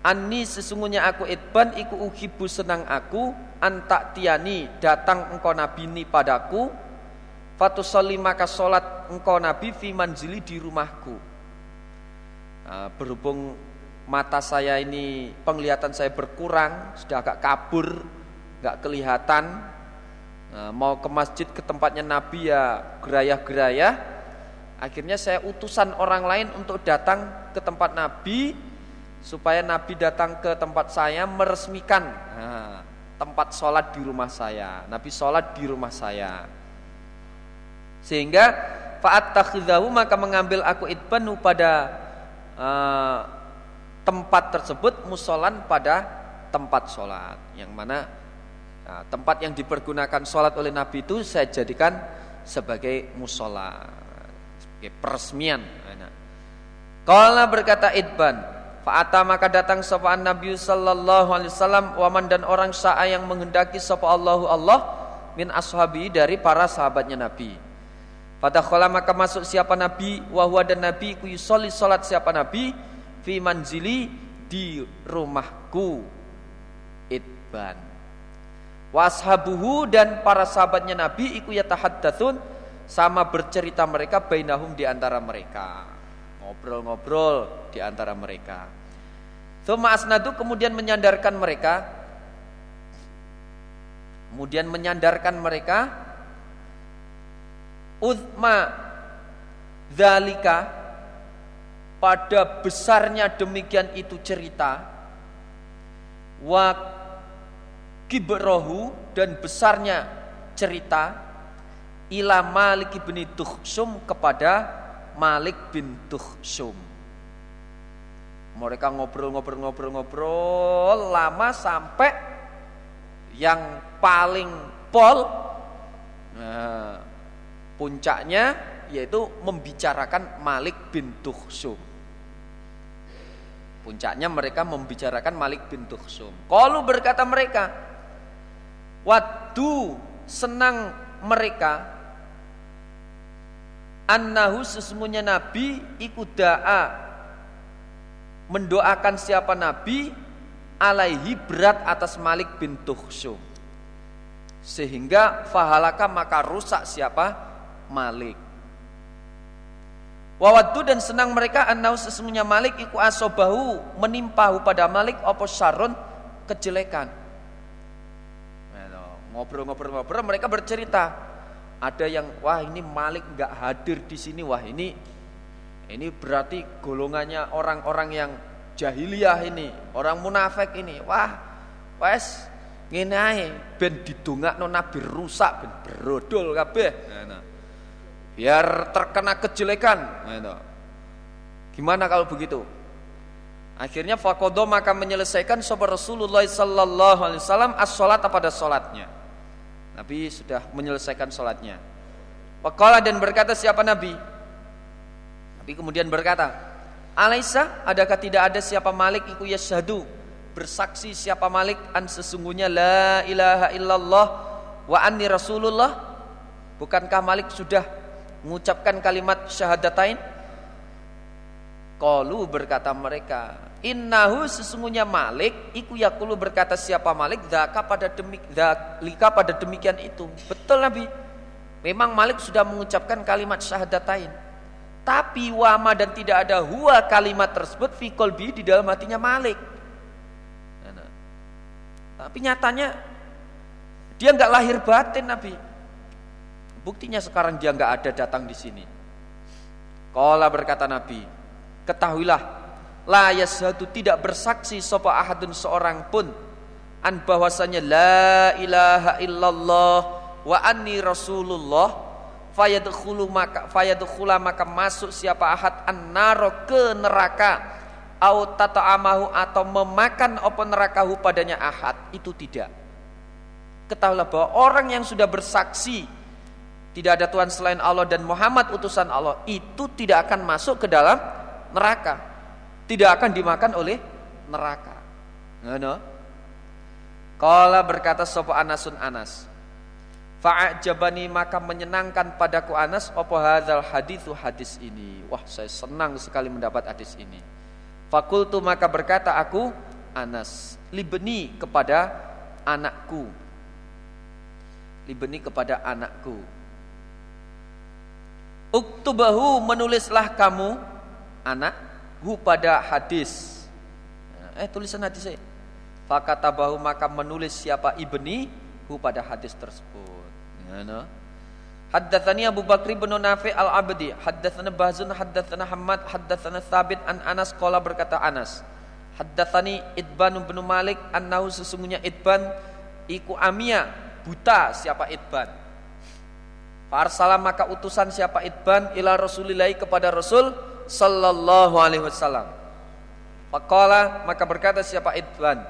A: Ani sesungguhnya aku itban iku uhibu senang aku antak tiani datang engkau nabi ini padaku fatusoli maka solat engkau nabi fi manzili di rumahku nah, berhubung mata saya ini penglihatan saya berkurang sudah agak kabur nggak kelihatan nah, mau ke masjid ke tempatnya nabi ya gerayah-gerayah akhirnya saya utusan orang lain untuk datang ke tempat nabi supaya Nabi datang ke tempat saya meresmikan nah, tempat sholat di rumah saya. Nabi sholat di rumah saya. Sehingga faat takhidahu maka mengambil aku itbanu pada uh, tempat tersebut musolan pada tempat sholat yang mana nah, tempat yang dipergunakan sholat oleh Nabi itu saya jadikan sebagai musola sebagai peresmian. Nah. Kalau berkata itban Fa'ata maka datang sapa Nabi sallallahu alaihi wasallam waman dan orang sa'a yang menghendaki sapa Allahu Allah min ashabi dari para sahabatnya Nabi. Fadakhala maka masuk siapa Nabi wahwa dan Nabi ku yusolli salat siapa Nabi fi manzili di rumahku itban. Washabuhu dan para sahabatnya Nabi iku yatahaddatsun sama bercerita mereka bainahum di antara mereka. Ngobrol-ngobrol di antara mereka. Thumma asnadu kemudian menyandarkan mereka kemudian menyandarkan mereka uzma zalika pada besarnya demikian itu cerita wa kibrohu dan besarnya cerita ila Malik bin Tukhsum kepada Malik bin Tukhsum mereka ngobrol-ngobrol-ngobrol-ngobrol lama sampai yang paling pol nah, puncaknya yaitu membicarakan Malik bin Tukhsum. Puncaknya mereka membicarakan Malik bin Tukhsum. Kalau berkata mereka, waktu senang mereka annahu sesungguhnya Nabi ikudaa mendoakan siapa nabi alaihi berat atas Malik bin Tuhsum sehingga fahalaka maka rusak siapa Malik Wawadu dan senang mereka annau sesungguhnya Malik iku asobahu menimpahu pada Malik opo syarun kejelekan. Ngobrol-ngobrol-ngobrol mereka bercerita. Ada yang wah ini Malik nggak hadir di sini wah ini ini berarti golongannya orang-orang yang jahiliyah ini, orang munafik ini. Wah, wes ngene ae ben didongakno nabi rusak ben brodol kabeh. Nah, biar terkena kejelekan. Nah, Gimana kalau begitu? Akhirnya fakodo maka menyelesaikan sahabat Rasulullah sallallahu alaihi wasallam as-salat pada salatnya. Nabi sudah menyelesaikan salatnya. Waqala dan berkata siapa Nabi? Nabi kemudian berkata, Alaisa, adakah tidak ada siapa Malik iku yashadu bersaksi siapa Malik an sesungguhnya la ilaha illallah wa anni rasulullah? Bukankah Malik sudah mengucapkan kalimat syahadatain? Qalu berkata mereka, Innahu sesungguhnya Malik iku yakulu berkata siapa Malik dzaka pada demik dzalika pada demikian itu. Betul Nabi. Memang Malik sudah mengucapkan kalimat syahadatain. Tapi wama dan tidak ada huwa kalimat tersebut fi kolbi di dalam hatinya Malik. Nah, tapi nyatanya dia nggak lahir batin Nabi. Buktinya sekarang dia nggak ada datang di sini. Kala berkata Nabi, ketahuilah la yashadu tidak bersaksi sapa ahadun seorang pun an bahwasanya la ilaha illallah wa anni rasulullah fayadkhulu maka fayadkhula maka masuk siapa ahad annaro ke neraka au tata'amahu atau memakan apa nerakahu padanya ahad itu tidak ketahuilah bahwa orang yang sudah bersaksi tidak ada Tuhan selain Allah dan Muhammad utusan Allah. Itu tidak akan masuk ke dalam neraka. Tidak akan dimakan oleh neraka. Ngono. Kala berkata sopo Anasun Anas Fa'ajabani maka menyenangkan padaku Anas Apa hadal hadithu hadis ini? Wah saya senang sekali mendapat hadis ini. Fakultu maka berkata aku Anas libeni kepada anakku. Libeni kepada anakku Uktubahu menulislah kamu anak hu pada hadis eh tulisan hadis saya Fakatabahu maka menulis siapa ibni hu pada hadis tersebut ya, no? Haddatsani Abu Bakri bin Nafi al-Abdi, haddatsana Bahzun, haddatsana Hamad, haddatsana Thabit an Anas qala berkata Anas. Haddatsani Idban bin Malik annahu sesungguhnya Idban iku amia buta siapa Idban. Farsala maka utusan siapa Idban ila Rasulillahi kepada Rasul sallallahu alaihi wasallam. Faqala maka berkata siapa Idban.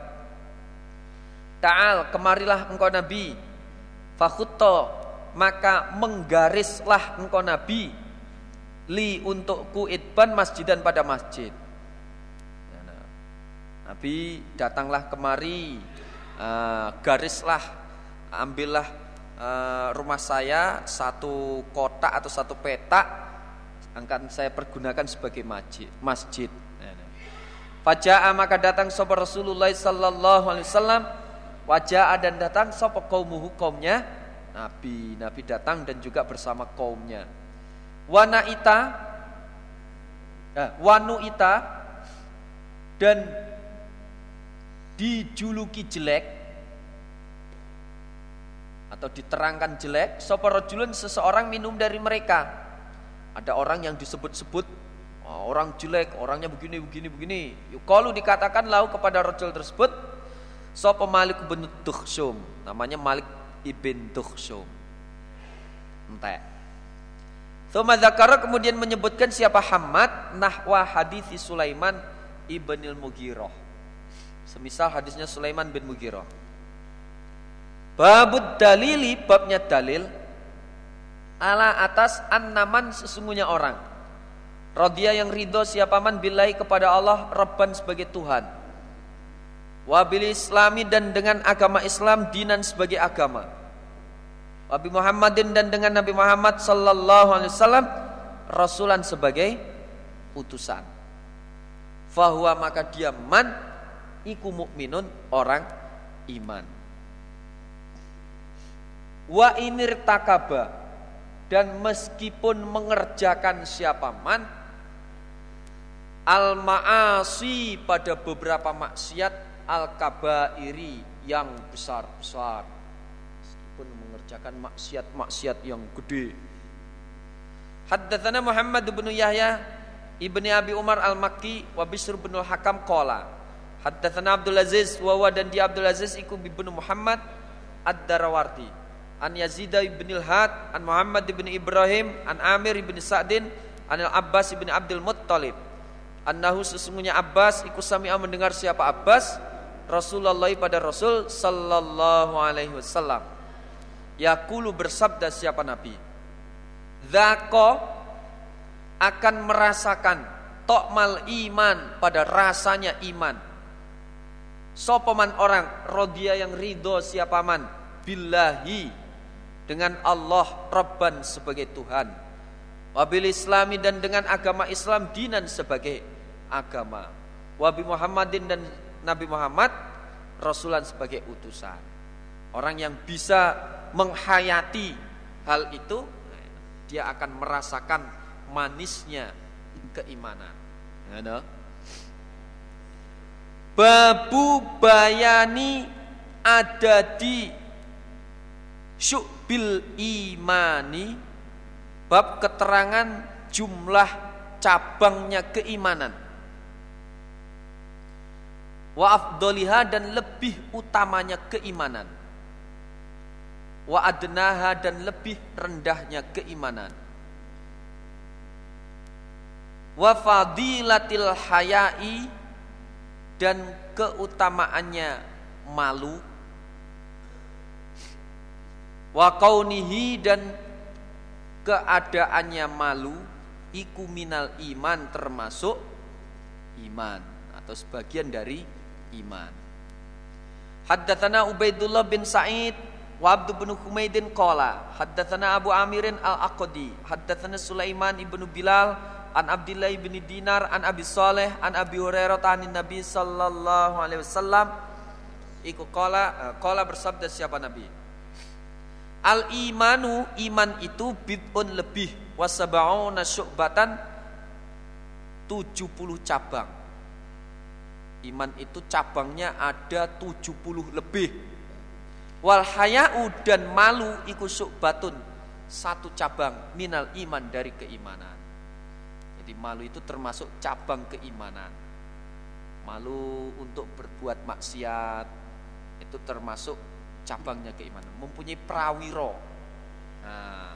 A: Ta'al kemarilah engkau Nabi. Fakhutta maka menggarislah engkau Nabi li untukku itban masjidan pada masjid. Ya, nah. Nabi datanglah kemari, uh, garislah, ambillah uh, rumah saya satu kotak atau satu petak, akan saya pergunakan sebagai masjid. masjid. Ya, nah. Fajaa maka datang sopa Rasulullah sallallahu alaihi wasallam wajah dan datang sopa kaumuhu kaumnya Nabi. Nabi datang dan juga bersama kaumnya. Wanaita, eh, wanuita dan dijuluki jelek atau diterangkan jelek sapa seseorang minum dari mereka ada orang yang disebut-sebut oh, orang jelek orangnya begini begini begini kalau dikatakan lau kepada rojul tersebut sapa Malik bin Dukhsum namanya Malik ibn Tukhsum. Entek. Thumma dzakara kemudian menyebutkan siapa Hamad nahwa hadis Sulaiman ibnil Mughirah. Semisal hadisnya Sulaiman bin Mughirah. Babud dalili babnya dalil ala atas annaman sesungguhnya orang. Rodia yang ridho siapa man bilai kepada Allah Rabban sebagai Tuhan. Wabil islami dan dengan agama Islam dinan sebagai agama. Wabi Muhammadin dan dengan Nabi Muhammad sallallahu alaihi wasallam rasulan sebagai utusan. Fahuwa maka dia man iku mukminun orang iman wa inir takaba. Dan meskipun mengerjakan siapa man al maasi pada beberapa maksiat al-kabairi yang besar-besar. Meskipun mengerjakan maksiat-maksiat yang gede. Haddatsana Muhammad bin Yahya ibni Abi Umar al-Makki wa Bisr bin al-Hakam qala Haddatsana Abdul Aziz wa wa dan dia Abdul Aziz iku bin Muhammad ad-Darawarti an Yazid bin al-Had an Muhammad bin Ibrahim an Amir bin Sa'din an Al-Abbas bin Abdul Muttalib annahu sesungguhnya Abbas ikut sami'a mendengar siapa Abbas Rasulullah pada Rasul sallallahu alaihi wasallam. Yakulu bersabda siapa Nabi? Zako akan merasakan tokmal iman pada rasanya iman. Sopaman orang rodia yang ridho siapa man billahi dengan Allah Rabban sebagai Tuhan. Wabil Islami dan dengan agama Islam dinan sebagai agama. Wabi Muhammadin dan Nabi Muhammad Rasulan sebagai utusan. Orang yang bisa menghayati hal itu, dia akan merasakan manisnya keimanan. Babu bayani ada di syubil imani bab keterangan jumlah cabangnya keimanan. Wa afdoliha dan lebih utamanya keimanan. Wa adnaha dan lebih rendahnya keimanan. Wa fadilatil hayai dan keutamaannya malu wa kaunihi dan keadaannya malu iku minal iman termasuk iman atau sebagian dari iman. Haddatsana Ubaidullah bin Sa'id wa Abdu bin Humaidin qala haddatsana Abu Amirin Al-Aqdi haddatsana Sulaiman ibnu Bilal an Abdullah bin Dinar an Abi Saleh an Abi Hurairah an Nabi sallallahu alaihi wasallam. Iku qala qala bersabda siapa Nabi Al imanu iman itu bid'un lebih wasabauna syu'batan 70 cabang. Iman itu cabangnya ada 70 lebih. Wal haya'u dan malu iku syu'batun satu cabang minal iman dari keimanan. Jadi malu itu termasuk cabang keimanan. Malu untuk berbuat maksiat itu termasuk cabangnya keimanan, mempunyai prawiro. Nah.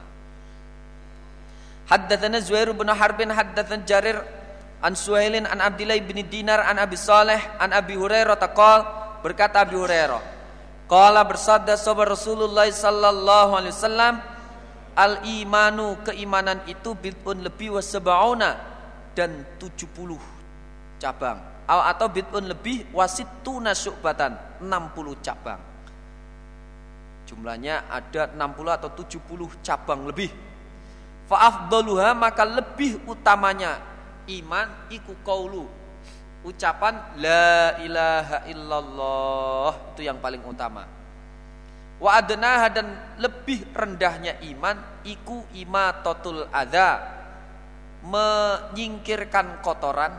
A: Haddatsana Zuhair bin Harbin haddatsana Jarir an Suhailin an Abdillah bin Dinar an Abi Saleh an Abi Hurairah taqal berkata Abi Hurairah qala bersabda sahabat Rasulullah sallallahu alaihi wasallam al imanu keimanan itu bid'un lebih wasabauna dan 70 cabang atau bid'un lebih wasituna syu'batan 60 cabang Jumlahnya ada 60 atau 70 cabang lebih. Fa'afdaluha maka lebih utamanya iman iku kaulu. Ucapan la ilaha illallah itu yang paling utama. Wa adnaha dan lebih rendahnya iman iku imatatul adza menyingkirkan kotoran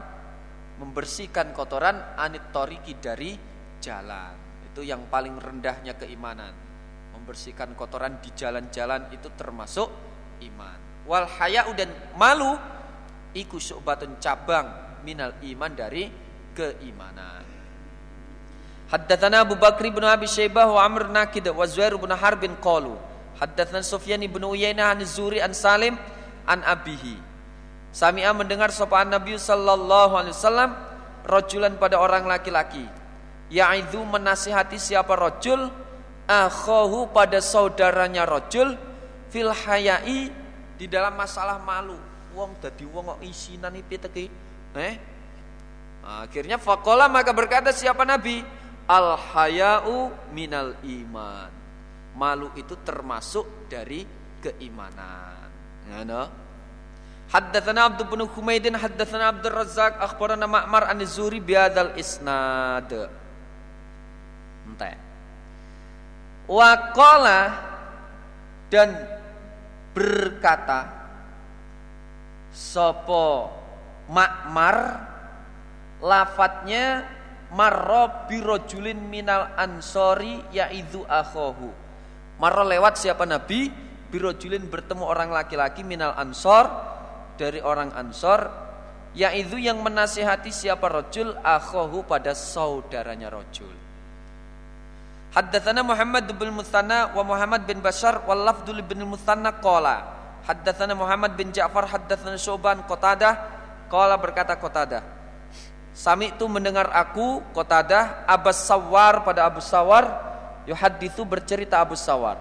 A: membersihkan kotoran anit toriki dari jalan itu yang paling rendahnya keimanan membersihkan kotoran di jalan-jalan itu termasuk iman. Wal haya'u dan malu iku syu'batun cabang minal iman dari keimanan. Haddatsana Abu Bakri bin Abi Syaibah wa Amr Nakid wa Zuhair bin Harbin qalu Haddatsana Sufyan bin Uyainah an Zuri an Salim an abihi. Sami'a mendengar sopan Nabi sallallahu alaihi wasallam rajulan pada orang laki-laki. Ya'idhu menasihati siapa rajul akhahu pada saudaranya rojul fil hayai di dalam masalah malu wong dadi wong kok isinan iki teki eh akhirnya fakola maka berkata siapa nabi al hayau minal iman malu itu termasuk dari keimanan ya no? Haddatsana Abdul bin Humaidin haddatsana Abdul Razzaq akhbarana Ma'mar an Zuri biadzal isnad. Entah. Wakola dan berkata Sopo makmar? Lafatnya Marro birojulin minal ansori yaitu akhohu. Marro lewat siapa Nabi? Birojulin bertemu orang laki-laki minal ansor Dari orang ansor. Yaitu yang menasihati siapa rojul? Akhohu pada saudaranya rojul Haddatsana Muhammad bin Musanna wa Muhammad bin Bashar wal lafdhu bin Musanna qala. Haddatsana Muhammad bin Ja'far haddatsana Syuban Qatadah. Qala berkata Qatadah Sami itu mendengar aku Qatadah Abbas Sawar pada Abu Sawar yuhadditsu bercerita Abu Sawar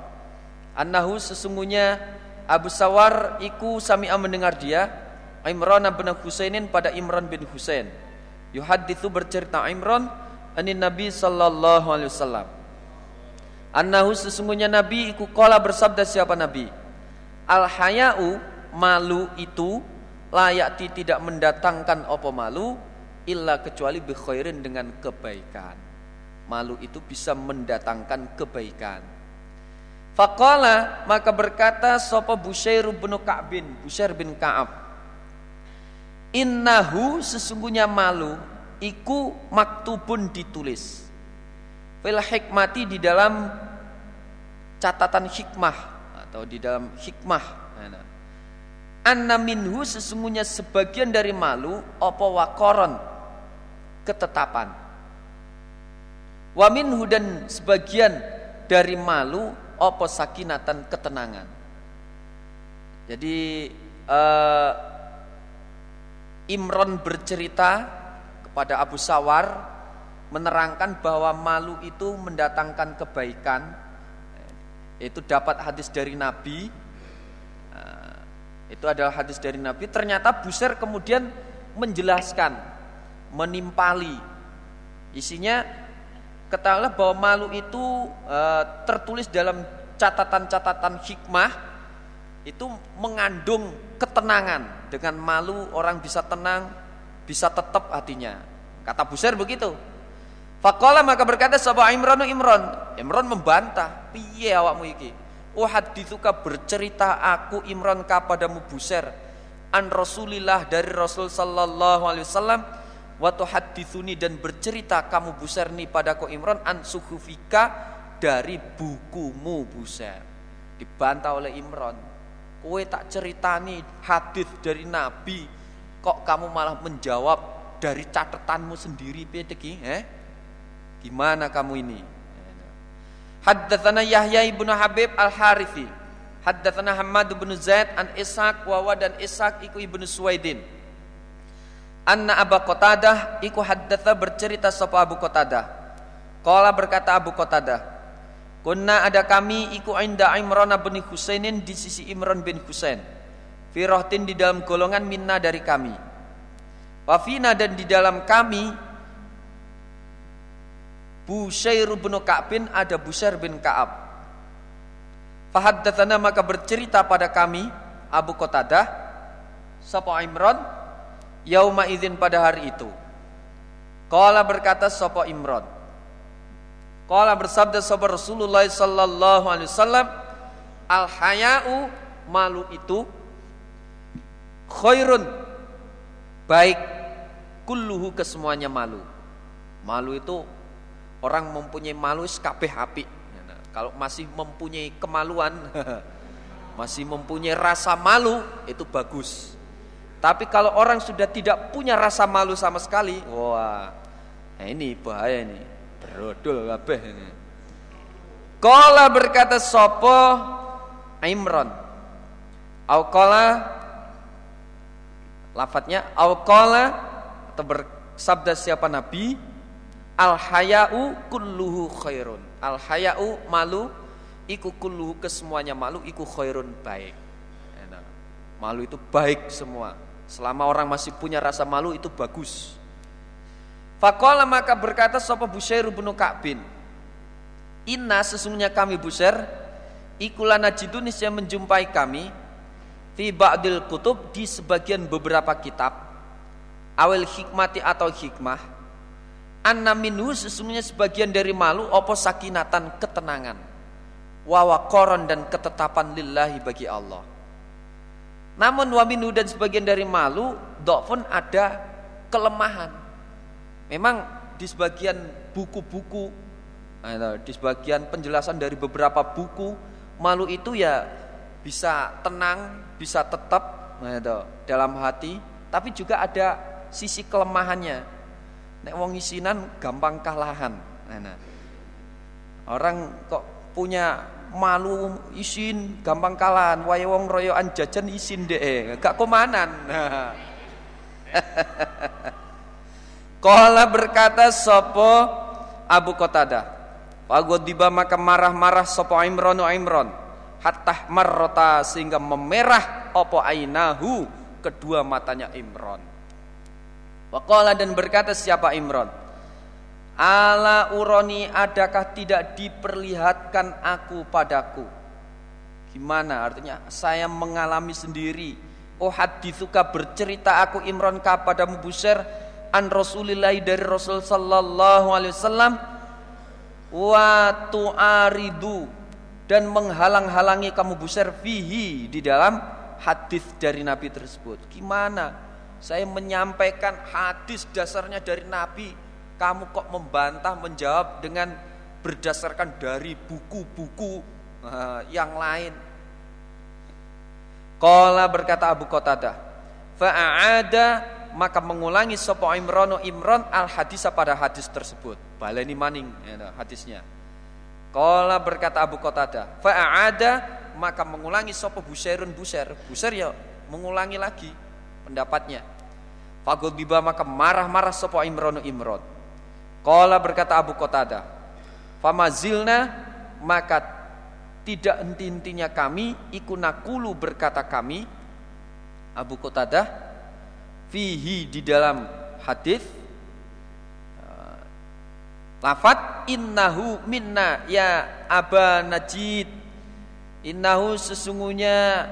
A: annahu sesungguhnya Abu Sawar iku sami'a mendengar dia Imran bin Husainin pada Imran bin Husain. Yuhadditsu bercerita Imran anin Nabi sallallahu alaihi wasallam Annahu sesungguhnya Nabi iku kola bersabda siapa Nabi Al haya'u malu itu layakti tidak mendatangkan opo malu illa kecuali bikhairin dengan kebaikan. Malu itu bisa mendatangkan kebaikan. Fakola maka berkata sopo Busyair bin Ka'bin, Busyair bin Ka'ab. Innahu sesungguhnya malu iku maktubun ditulis fil hikmati di dalam catatan hikmah atau di dalam hikmah. Anna minhu sesungguhnya sebagian dari malu apa wakoron? Ketetapan. Wa minhu dan sebagian dari malu apa sakinatan ketenangan. Jadi uh, Imron bercerita kepada Abu Sawar menerangkan bahwa malu itu mendatangkan kebaikan. Itu dapat hadis dari Nabi. Nah, itu adalah hadis dari Nabi. Ternyata Buser kemudian menjelaskan, menimpali. Isinya ketahuilah bahwa malu itu e, tertulis dalam catatan-catatan hikmah itu mengandung ketenangan. Dengan malu orang bisa tenang, bisa tetap hatinya. Kata Busair begitu. Fakola maka berkata sapa Imran Imran. Imran membantah, piye awakmu iki? Uhaditsuka bercerita aku Imran kepadamu Busair an Rasulillah dari Rasul sallallahu alaihi wasallam wa tuhadditsuni dan bercerita kamu Busair nih padaku Imran an suhufika dari bukumu Busair. Dibantah oleh Imran. Kowe tak ceritani hadis dari Nabi, kok kamu malah menjawab dari catatanmu sendiri piye eh? Gimana kamu ini? Haddatsana Yahya ibnu Habib Al-Harithi. Haddatsana Hamad bin Zaid an Ishaq wa dan Ishaq iku ibnu Suwaidin. Anna Abu Qatadah iku haddatsa bercerita sapa Abu Qatadah. Qala berkata Abu Qatadah, Kunna ada kami iku inda Imran bin Husainin di sisi Imran bin Husain. Firohtin di dalam golongan minna dari kami. Wafina dan di dalam kami Busyair bin Ka'bin ada Busyair bin Ka'ab. Fahaddatsana maka bercerita pada kami Abu Qatadah sapa Imran yauma idzin pada hari itu. Qala berkata sapa Imran Qala bersabda sahabat Rasulullah sallallahu alaihi wasallam, al haya'u malu itu khairun baik kulluhu kesemuanya malu. Malu itu orang mempunyai malu kabeh api. Kalau masih mempunyai kemaluan, masih mempunyai rasa malu itu bagus. Tapi kalau orang sudah tidak punya rasa malu sama sekali, wah, nah ini bahaya ini. Rodol kabeh ini. Kala berkata sopo Imran. Au kala lafadznya au kala atau bersabda siapa Nabi Al hayau kulluhu khairun. Al hayau malu iku kulluhu kesemuanya malu iku khairun baik. Malu itu baik semua. Selama orang masih punya rasa malu itu bagus. Fakola maka berkata sapa Busair bin Ka'bin. Inna sesungguhnya kami Busair ikulah najidun yang menjumpai kami fi ba'dil kutub di sebagian beberapa kitab awal hikmati atau hikmah anna minhu sesungguhnya sebagian dari malu opo sakinatan ketenangan. Wawakoron dan ketetapan lillahi bagi Allah. Namun waminu dan sebagian dari malu pun ada kelemahan. Memang di sebagian buku-buku, nah, di sebagian penjelasan dari beberapa buku, malu itu ya bisa tenang, bisa tetap nah, dalam hati, tapi juga ada sisi kelemahannya. Nek wong isinan gampang kalahan. Nah, orang kok punya malu isin gampang kalahan, wae wong royoan jajan isin deh, gak komanan. Nah. Kola berkata sopo Abu Qatadah. Wagodiba maka marah-marah sopo Imron Imron. Hatta marrota sehingga memerah opo ainahu kedua matanya Imron. Wakola dan berkata siapa Imron? Ala uroni adakah tidak diperlihatkan aku padaku? Gimana artinya? Saya mengalami sendiri. Oh hadithuka bercerita aku Imron kepadamu Buser an Rasulillah dari Rasul sallallahu alaihi wasallam wa tu'aridu dan menghalang-halangi kamu buser fihi di dalam hadis dari Nabi tersebut. Gimana? Saya menyampaikan hadis dasarnya dari Nabi, kamu kok membantah menjawab dengan berdasarkan dari buku-buku uh, yang lain. Qala berkata Abu Qatadah, fa'ada maka mengulangi sopo Imran Imran al hadis pada hadis tersebut. Baleni maning ya, hadisnya. Kala berkata Abu Qatada, fa'ada maka mengulangi sopo Busairun Busair. Busair ya mengulangi lagi pendapatnya. Fagul biba maka marah-marah sopo Imran. Qala berkata Abu Qatadah, "Famazilna maka tidak henti-hentinya kami ikunakulu berkata kami Abu Qatadah fihi di dalam hadis uh, lafat innahu minna ya aba najid innahu sesungguhnya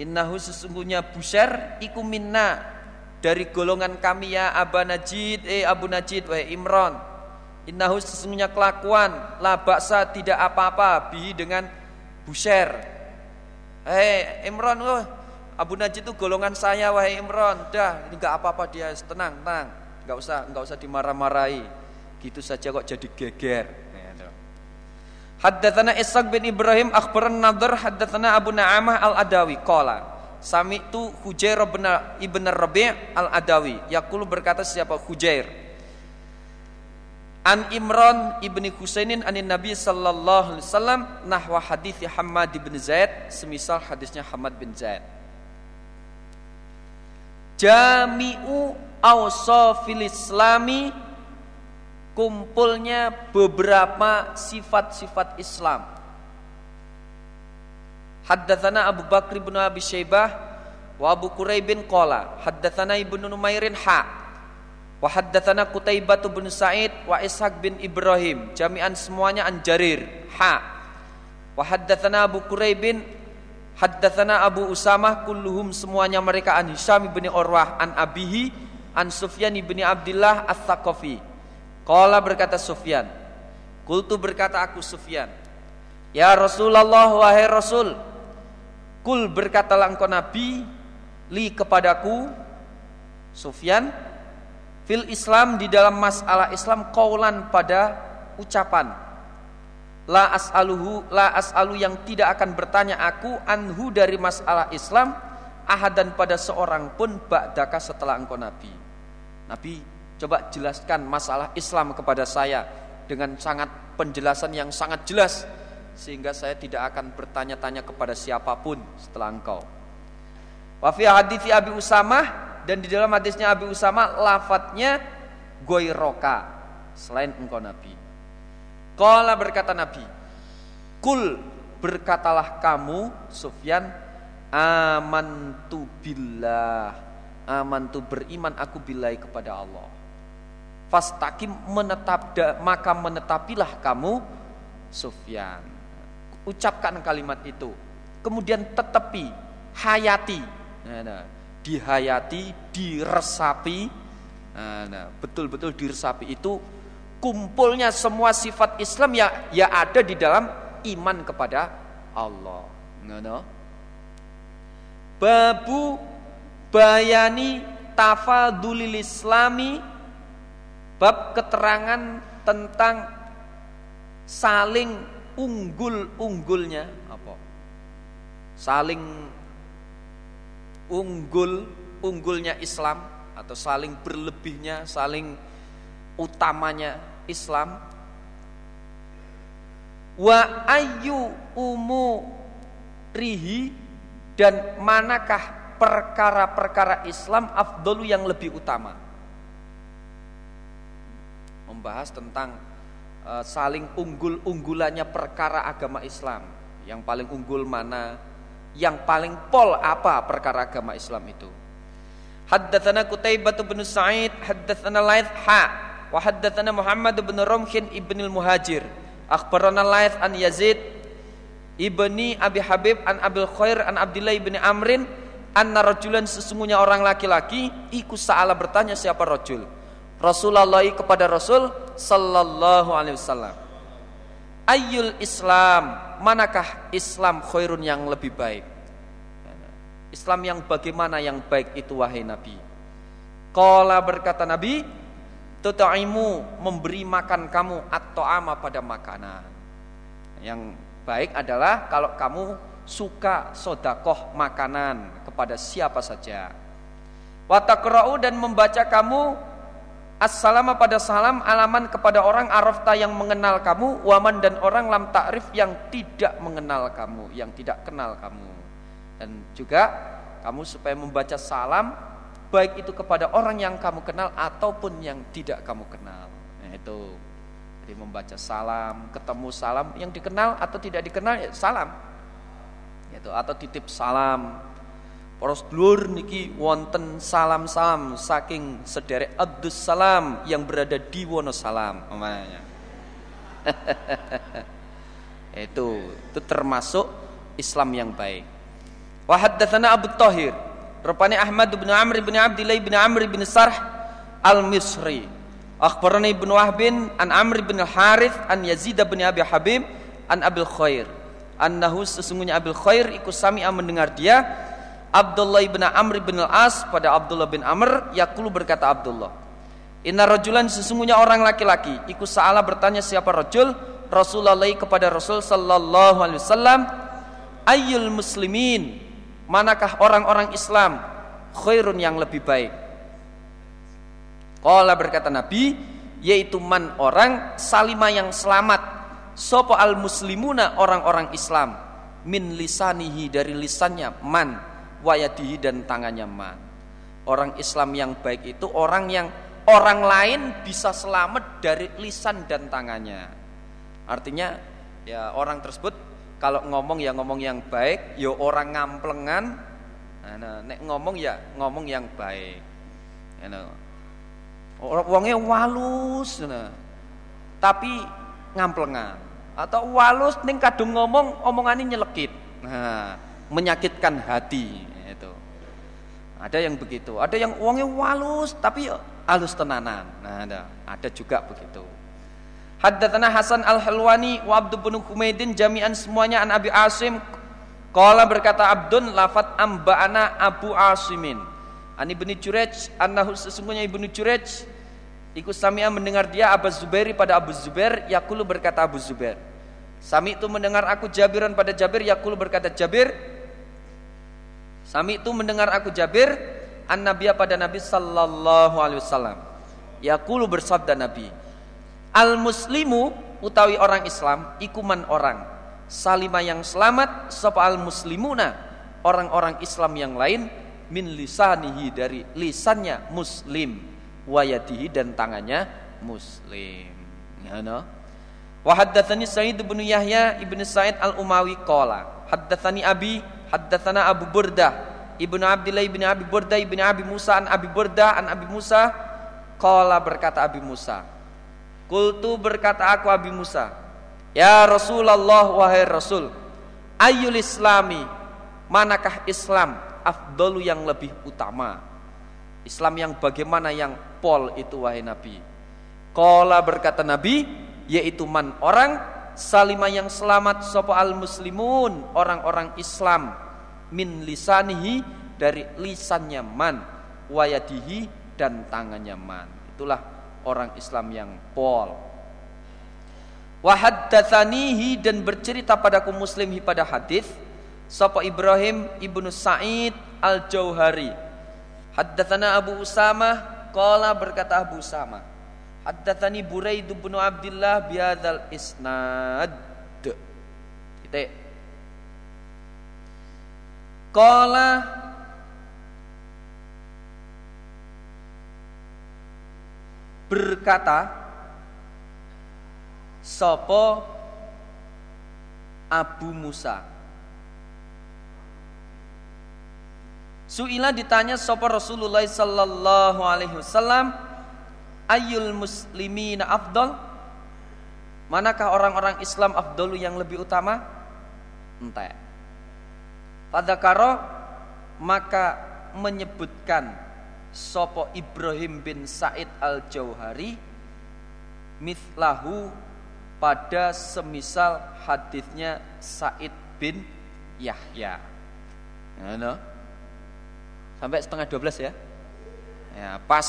A: innahu sesungguhnya busar iku minna dari golongan kami ya Aba Najid eh Abu Najid wahai Imran. Innahu sesungguhnya kelakuan la baksa tidak apa-apa bi dengan buser eh Imran wah Abu Najid itu golongan saya wahai Imran. Dah ini enggak apa-apa dia tenang tenang. Enggak usah enggak usah dimarah-marahi. Gitu saja kok jadi geger. Haddatsana Ishaq bin Ibrahim akhbaran Nadhr haddatsana Abu Na'amah Al-Adawi qala Sami'tu Hujair bin Ibn Rabi' Al-Adawi. Yaqulu berkata siapa Hujair? An Imran ibni Husainin anin Nabi sallallahu alaihi wasallam nahwa hadis Hamad bin Zaid semisal hadisnya Hamad bin Zaid. Jami'u awsafil islami kumpulnya beberapa sifat-sifat Islam Haddatsana Abu Bakr bin Abi Syaibah wa Abu Quraibin qala. Haddatsana Ibnu Numairin ha wa haddatsana Qutaibah bin Sa'id wa Ishaq bin Ibrahim. Jami'an semuanya an Jarir. Ha wa haddatsana Abu Quraibin haddatsana Abu Usamah kulluhum semuanya mereka an Hisham bin Urwah an abihi an Sufyan bin Abdullah Ats-Tsaqafi qala berkata Sufyan Kultu berkata aku Sufyan Ya Rasulullah wahai Rasul Kul berkatalah engkau Nabi li kepadaku Sufyan fil Islam di dalam masalah Islam kaulan pada ucapan. La as'aluhu la as'alu yang tidak akan bertanya aku anhu dari masalah Islam ahadan pada seorang pun ba'daka setelah engkau Nabi. Nabi coba jelaskan masalah Islam kepada saya dengan sangat penjelasan yang sangat jelas sehingga saya tidak akan bertanya-tanya kepada siapa pun setelah engkau. Wa fi hadits Abi Usamah dan di dalam hadisnya Abi Usamah lafadznya goiroka selain engkau Nabi. Kala berkata Nabi, kul berkatalah kamu Sufyan amantu billah amantu beriman aku bilai kepada Allah fastakim menetap maka menetapilah kamu Sufyan ucapkan kalimat itu. Kemudian tetepi hayati. Nah, nah, dihayati diresapi. Nah, nah, betul-betul diresapi itu kumpulnya semua sifat Islam ya ya ada di dalam iman kepada Allah. Nah, nah. babu bayani tafadulil islami bab keterangan tentang saling unggul-unggulnya apa? Saling unggul unggulnya Islam atau saling berlebihnya, saling utamanya Islam. Wa ayu umu rihi dan manakah perkara-perkara Islam afdalu yang lebih utama? Membahas tentang Eh, saling unggul-unggulannya perkara agama Islam. Yang paling unggul mana? Yang paling pol apa perkara agama Islam itu? Haddatsana Qutaibah bin Sa'id, haddatsana Laits ha, wa haddatsana Muhammad bin Rumhin ibnil Muhajir. Akhbarana Laits an Yazid ibni Abi Habib an Abil Khair an Abdullah ibni Amrin anna rajulan sesungguhnya orang laki-laki iku sa'ala bertanya siapa rajul Rasulullah kepada Rasul sallallahu alaihi wasallam. Ayul Islam, manakah Islam khairun yang lebih baik? Islam yang bagaimana yang baik itu wahai Nabi? Qala berkata Nabi, tutaimu memberi makan kamu atau ama pada makanan. Yang baik adalah kalau kamu suka sodakoh makanan kepada siapa saja. Watakra'u dan membaca kamu Assalamu pada salam alaman kepada orang arafta yang mengenal kamu, waman dan orang lam takrif yang tidak mengenal kamu, yang tidak kenal kamu. Dan juga kamu supaya membaca salam baik itu kepada orang yang kamu kenal ataupun yang tidak kamu kenal. Nah, itu. Jadi membaca salam, ketemu salam yang dikenal atau tidak dikenal ya salam. Itu atau titip salam. Poros dulur niki wonten salam-salam saking sederek Abdus Salam yang berada di Wonosalam namanya. itu itu termasuk Islam yang baik. Wa haddatsana Abu Thahir Rupani Ahmad bin Amr bin Abdillah bin Amr bin Sarh al-Misri. Akhbarani ibn Wahbin an Amr bin Al-Harith an Yazid bin Abi Habib an Abil Khair. Annahu sesungguhnya Abil Khair ikut sami'a mendengar dia Abdullah bin Amr bin Al-As pada Abdullah bin Amr yakulu berkata Abdullah Inna rajulan sesungguhnya orang laki-laki ikut salah bertanya siapa rajul Rasulullah kepada Rasul sallallahu alaihi wasallam ayyul muslimin manakah orang-orang Islam khairun yang lebih baik? Qala berkata Nabi yaitu man orang salima yang selamat sopo al muslimuna orang-orang Islam min lisanihi dari lisannya man wayadihi dan tangannya man orang Islam yang baik itu orang yang orang lain bisa selamat dari lisan dan tangannya artinya ya orang tersebut kalau ngomong ya ngomong yang baik, ya orang ngamplengan. Nah, nek ngomong ya ngomong yang baik. Nah, orang wongnya walus, nah. tapi ngamplengan. Atau walus ning kadung ngomong omongannya nyelekit. Nah, menyakitkan hati. Ada yang begitu, ada yang uangnya walus tapi halus tenanan. Nah, ada, ada juga begitu. Haddatsana Hasan Al-Halwani wa Abdul bin Humaidin jami'an semuanya an Abi Asim. Qala berkata Abdun lafat amba'ana Abu Asimin. An Ibnu Jurej annahu sesungguhnya Ibnu Jurej ikut Sami'a mendengar dia Abu Zubairi pada Abu Zubair yakulu berkata Abu Zubair. Sami itu mendengar aku Jabiran pada Jabir yakulu berkata Jabir Sami itu mendengar aku Jabir an Nabiya pada Nabi sallallahu alaihi wasallam. Yakulu bersabda Nabi Al muslimu utawi orang Islam ikuman orang. Salima yang selamat sapa al muslimuna orang-orang Islam yang lain min lisanihi dari lisannya muslim wayadihi dan tangannya muslim. Ya no wa haddatsani Sa'id bin Yahya ibn Sa'id al-Umawi qala haddatsani Abi haddatsana Abu Burdah Ibnu Abdillah ibn Abi Burda ibn Abi Musa an Abi Burda an Abi Musa qala berkata Abi Musa Kultu berkata aku Abi Musa, Ya Rasulullah wahai Rasul, ayul islami, manakah Islam afdalu yang lebih utama? Islam yang bagaimana yang pol itu wahai Nabi? Kola berkata Nabi, yaitu man orang salima yang selamat sopo al muslimun orang-orang Islam min lisanihi dari lisannya man wayadihi dan tangannya man itulah orang Islam yang pol. Wahaddatsanihi dan bercerita padaku muslimhi pada hadis sapa Ibrahim ibnu Sa'id al-Jauhari. Haddatsana Abu Usama qala berkata Abu Usama. Haddatsani Buraid bin Abdullah bihadzal isnad. Titik. Qala berkata Sopo Abu Musa Suila ditanya Sopo Rasulullah sallallahu alaihi wasallam ayul muslimina afdol Manakah orang-orang Islam afdolu yang lebih utama? Entah. Pada karo maka menyebutkan Sopo Ibrahim bin Said al-Jauhari Mithlahu pada semisal hadisnya Said bin Yahya ya? Sampai setengah dua belas ya Ya, pas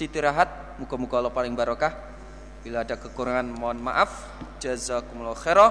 A: sitirahat muka-muka Allah paling barokah. Bila ada kekurangan mohon maaf. Jazakumullah khairah.